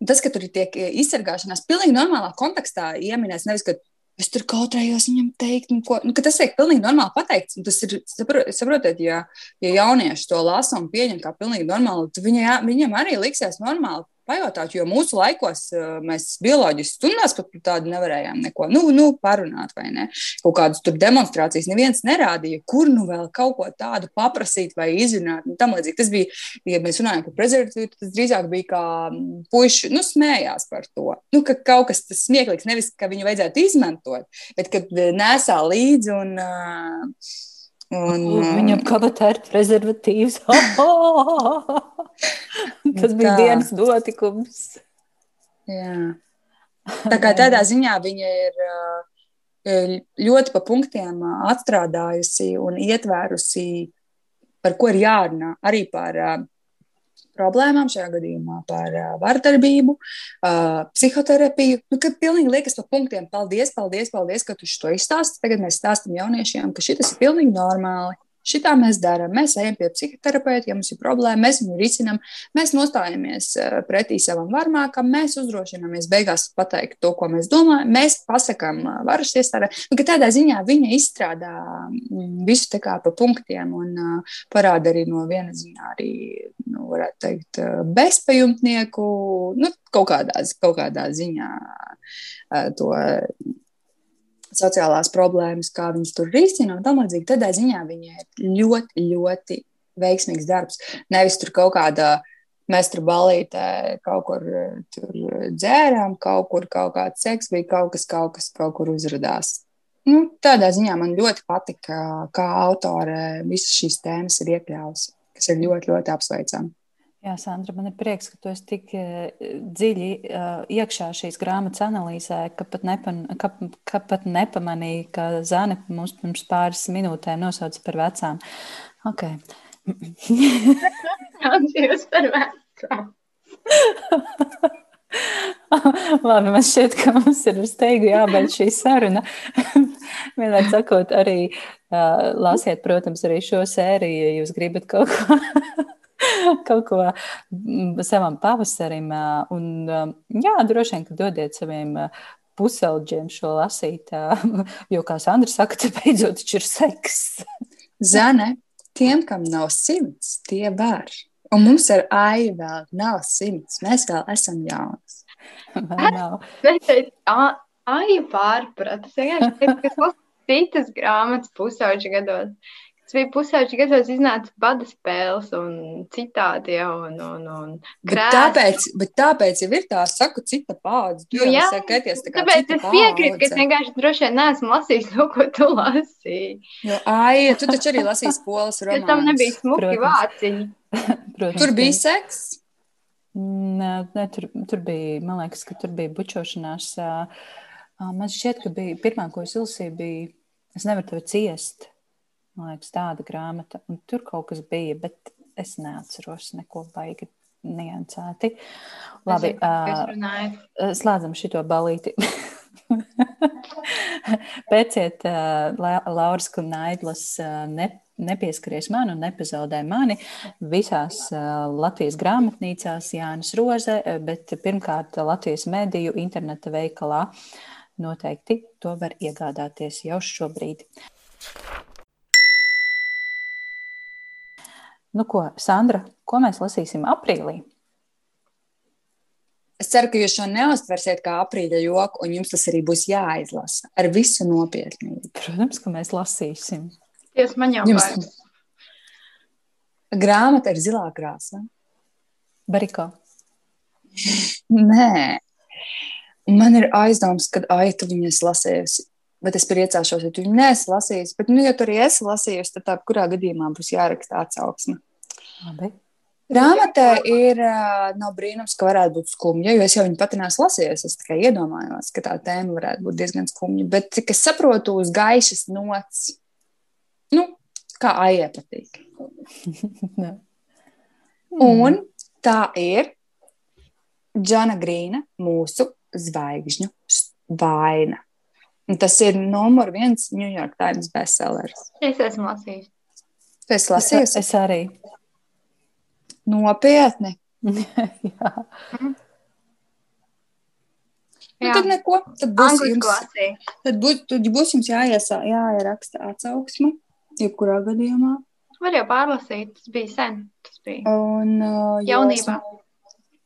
[SPEAKER 3] Tas, ka tur tiek izsargāšanās pilnīgi normālā kontekstā ieminēts, nevis, ka es tur kautrējos viņam teikt, nu, ko, nu, ka tas tiek pilnīgi normāli pateikts. Tas ir, saprotiet, ja, ja jaunieši to lasa un pieņem kā pilnīgi normāli, tad viņa, viņam arī liksies normāli pajautāt, jo mūsu laikos uh, mēs bioloģiski stundās pat par tādu nevarējām neko nu, nu, parunāt, vai ne? Kaut kādas tur demonstrācijas neviens nerādīja, kur nu vēl kaut ko tādu paprasīt vai izrunāt. Tam līdzīgi tas bija, ja mēs runājam par prezervatīvu, tas drīzāk bija kā mm, puiši, nu, smējās par to. Nu, ka kaut kas tas smieklīgs, nevis, ka viņu vajadzētu izmantot, bet kad nesā līdzi un uh,
[SPEAKER 1] Un, Viņam kabatā ir prezervatīvs. Tas bija tā. dienas notikums.
[SPEAKER 3] Jā. Tā kā tādā ziņā viņa ir ļoti pa punktiem atstrādājusi un ietvērusi, par ko ir jārunā. Arī par problēmām, šajā gadījumā par vardarbību, psihoterapiju. Nu, kad pilnīgi liekas pa punktiem, paldies, paldies, paldies, ka tu to izstāsti. Tagad mēs stāstam jauniešiem, ka šis ir pilnīgi normāli. Šitā mēs darām. Mēs ejam pie psihoterapeita, ja mums ir problēma, mēs viņu risinām, mēs nostājamies eh, pretī savam varmākam, mēs uzdrošināmies beigās pateikt to, ko mēs domājam. Mēs pasakām eh, varas iestādē, nu, tādā ziņā viņa izstrādā mm, visu tā kā pa punktiem un uh, parāda arī no viena ziņā arī, nu, varētu teikt, bezpajumtnieku, nu, kaut kādā, kaut kādā ziņā to sociālās problēmas, kā viņas tur risina un tam līdzīgi. Tādā ziņā viņai ir ļoti, ļoti veiksmīgs darbs. Nevis tur kaut kādā mēs tur balītē kaut kur tur dzērām, kaut kur kaut kāds seks bija, kaut kas, kaut kas kaut kur uzrādās. Nu, tādā ziņā man ļoti patika, kā autore visas šīs tēmas ir iekļāvusi, kas ir ļoti, ļoti apsveicami.
[SPEAKER 1] Jā, Sandra, man ir prieks, ka tu esi tik eh, dziļi uh, iekšā šīs grāmatas analīzē, ka pat, nepan, ka, ka pat nepamanīji, ka Zane mums pirms pāris minūtēm nosauca par vecām. Ok.
[SPEAKER 2] Jūs par vecām.
[SPEAKER 1] Labi, man šķiet, ka mums ir uz steigu jābeidz šī saruna. Vienmēr sakot, arī uh, lasiet, protams, arī šo sēriju, ja jūs gribat kaut ko kaut ko mm, savam pavasarim. Un, jā, droši vien, ka dodiet saviem pusaudžiem šo lasīt, jo, kā Sandra saka, te beidzot ir seks.
[SPEAKER 3] Zane, tiem, kam nav simts, tie var. Un mums ar Aiju vēl nav simts. Mēs vēl esam jaunas.
[SPEAKER 1] Vai nav?
[SPEAKER 2] Aija pārprat. Es vienkārši teicu, ka tas citas grāmatas pusauģa gados. Tas bija pusauģis gados, iznāca bada spēles un citādi jau. Un, un, un
[SPEAKER 3] bet tāpēc, bet tāpēc jau ir tā, saku, cita paudze.
[SPEAKER 2] Nu, jā, skaties, tā tāpēc es piekrītu, ka es vienkārši droši vien neesmu lasījis to, ko tu lasīji.
[SPEAKER 3] Jo, ai, tu taču arī lasīji polas romānus.
[SPEAKER 2] tam nebija smuki vāciņi.
[SPEAKER 3] Protams, tur bija seks.
[SPEAKER 1] Nē, ne, tur, tur bija, man liekas, ka tur bija bučošanās. Man šķiet, ka bija pirmā, ko es izlasīju, bija, es nevaru tevi ciest. Man liekas, tāda grāmata. Un tur kaut kas bija, bet es neatceros neko baigi niansēti. Labi, uh, slēdzam šito balīti. Pēciet uh, Lauras Kunaidlas uh, ne, nepieskaries man un nepazaudē mani visās uh, Latvijas grāmatnīcās Jānis Roze, bet pirmkārt Latvijas mediju interneta veikalā. Noteikti to var iegādāties jau šobrīd. Nu, ko, Sandra, ko mēs lasīsim aprīlī?
[SPEAKER 3] Es ceru, ka jūs šo neuztversiet kā aprīļa joku, un jums tas arī būs jāizlasa ar visu nopietnību.
[SPEAKER 1] Protams, ka mēs lasīsim.
[SPEAKER 2] Ties man jau jums...
[SPEAKER 3] Grāmata ir zilā krāsā.
[SPEAKER 1] Bariko.
[SPEAKER 3] Nē. Man ir aizdoms, ka Aita viņas lasījusi bet es priecāšos, ja tu viņu nesi lasījis. Bet, nu, ja tu arī esi lasījis, tad tā, kurā gadījumā būs jāraksta atsauksme.
[SPEAKER 1] Labi.
[SPEAKER 3] Grāmatā ir nav brīnums, ka varētu būt skumja, jo es jau viņu pati neesmu lasījusi. Es tikai iedomājos, ka tā tēma varētu būt diezgan skumja. Bet, cik es saprotu, uz gaišas nots, nu, kā aijai patīk. Un tā ir Džona Grīna, mūsu zvaigžņu vaina. Un tas ir numur viens New York Times bestsellers.
[SPEAKER 2] Es esmu lasījis.
[SPEAKER 3] Tu esi lasījis?
[SPEAKER 1] Es, es arī.
[SPEAKER 3] Nopietni.
[SPEAKER 1] Jā.
[SPEAKER 3] Mm. Nu, tad neko. Tad būs jums, tad būs, tad būs jums jāiesā, jāieraksta atsauksme, jebkurā gadījumā.
[SPEAKER 2] Var jau pārlasīt, tas bija sen. Tas bija
[SPEAKER 3] Un, uh,
[SPEAKER 2] jaunībā.
[SPEAKER 3] Esmu,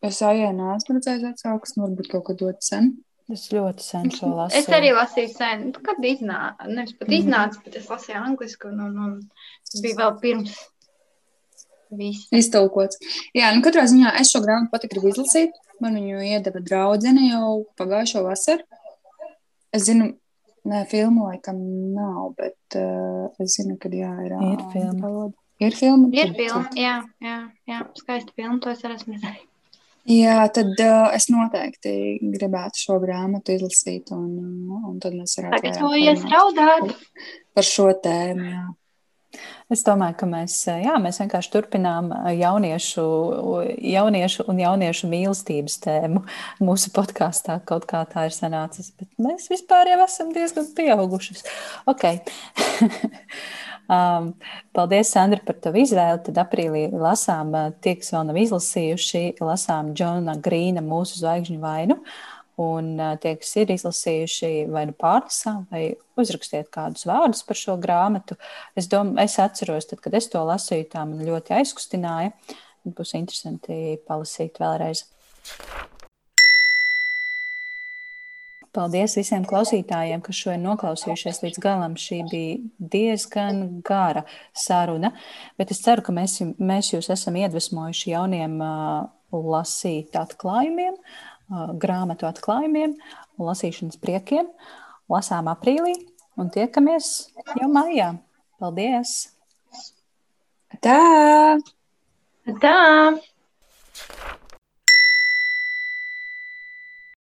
[SPEAKER 3] Es aijā neesmu redzējis atsauksmi, varbūt kaut kad dot sen.
[SPEAKER 1] Es ļoti sen šo lasīju.
[SPEAKER 2] Es arī lasīju sen, nu, kad iznāca. Nevis pat iznāca, bet es lasīju angliski, un, un, un tas bija vēl pirms viss.
[SPEAKER 3] Iztulkots. Jā, nu katrā ziņā es šo grāmatu pati gribu izlasīt. Man viņu iedeva draudzene jau pagājušo vasaru. Es zinu, ne, filmu laikam nav, bet uh, es zinu, ka jā, ir.
[SPEAKER 1] Ir filma.
[SPEAKER 3] Ir filma?
[SPEAKER 2] Ir filma, jā, jā, jā, skaista filma, to es arī esmu redzējis.
[SPEAKER 3] Jā, tad uh, es noteikti gribētu šo grāmatu izlasīt, un, un tad mēs varētu
[SPEAKER 2] Sagatavojies raudāt
[SPEAKER 3] par šo tēmu. Jā.
[SPEAKER 1] Es domāju, ka mēs, jā, mēs vienkārši turpinām jauniešu, jauniešu un jauniešu mīlestības tēmu mūsu podkāstā. Kaut kā tā ir sanācis, bet mēs vispār jau esam diezgan pieaugušas. Okay. Um, paldies, Sandra, par tavu izvēli. Tad aprīlī lasām, uh, tie, kas vēl nav izlasījuši, lasām Džona Grīna mūsu zvaigžņu vainu. Un uh, tie, kas ir izlasījuši, vai nu pārlasām, vai uzrakstiet kādus vārdus par šo grāmatu. Es, dom, es atceros, tad, kad es to lasīju, tā man ļoti aizkustināja. Būs interesanti palasīt vēlreiz. Paldies visiem klausītājiem, kas šo ir noklausījušies līdz galam. Šī bija diezgan gara saruna, bet es ceru, ka mēs, mēs jūs esam iedvesmojuši jauniem uh, lasīt atklājumiem, uh, grāmatu atklājumiem un lasīšanas priekiem. Lasām aprīlī un tiekamies jau maijā. Paldies!
[SPEAKER 3] Tā!
[SPEAKER 2] Tā!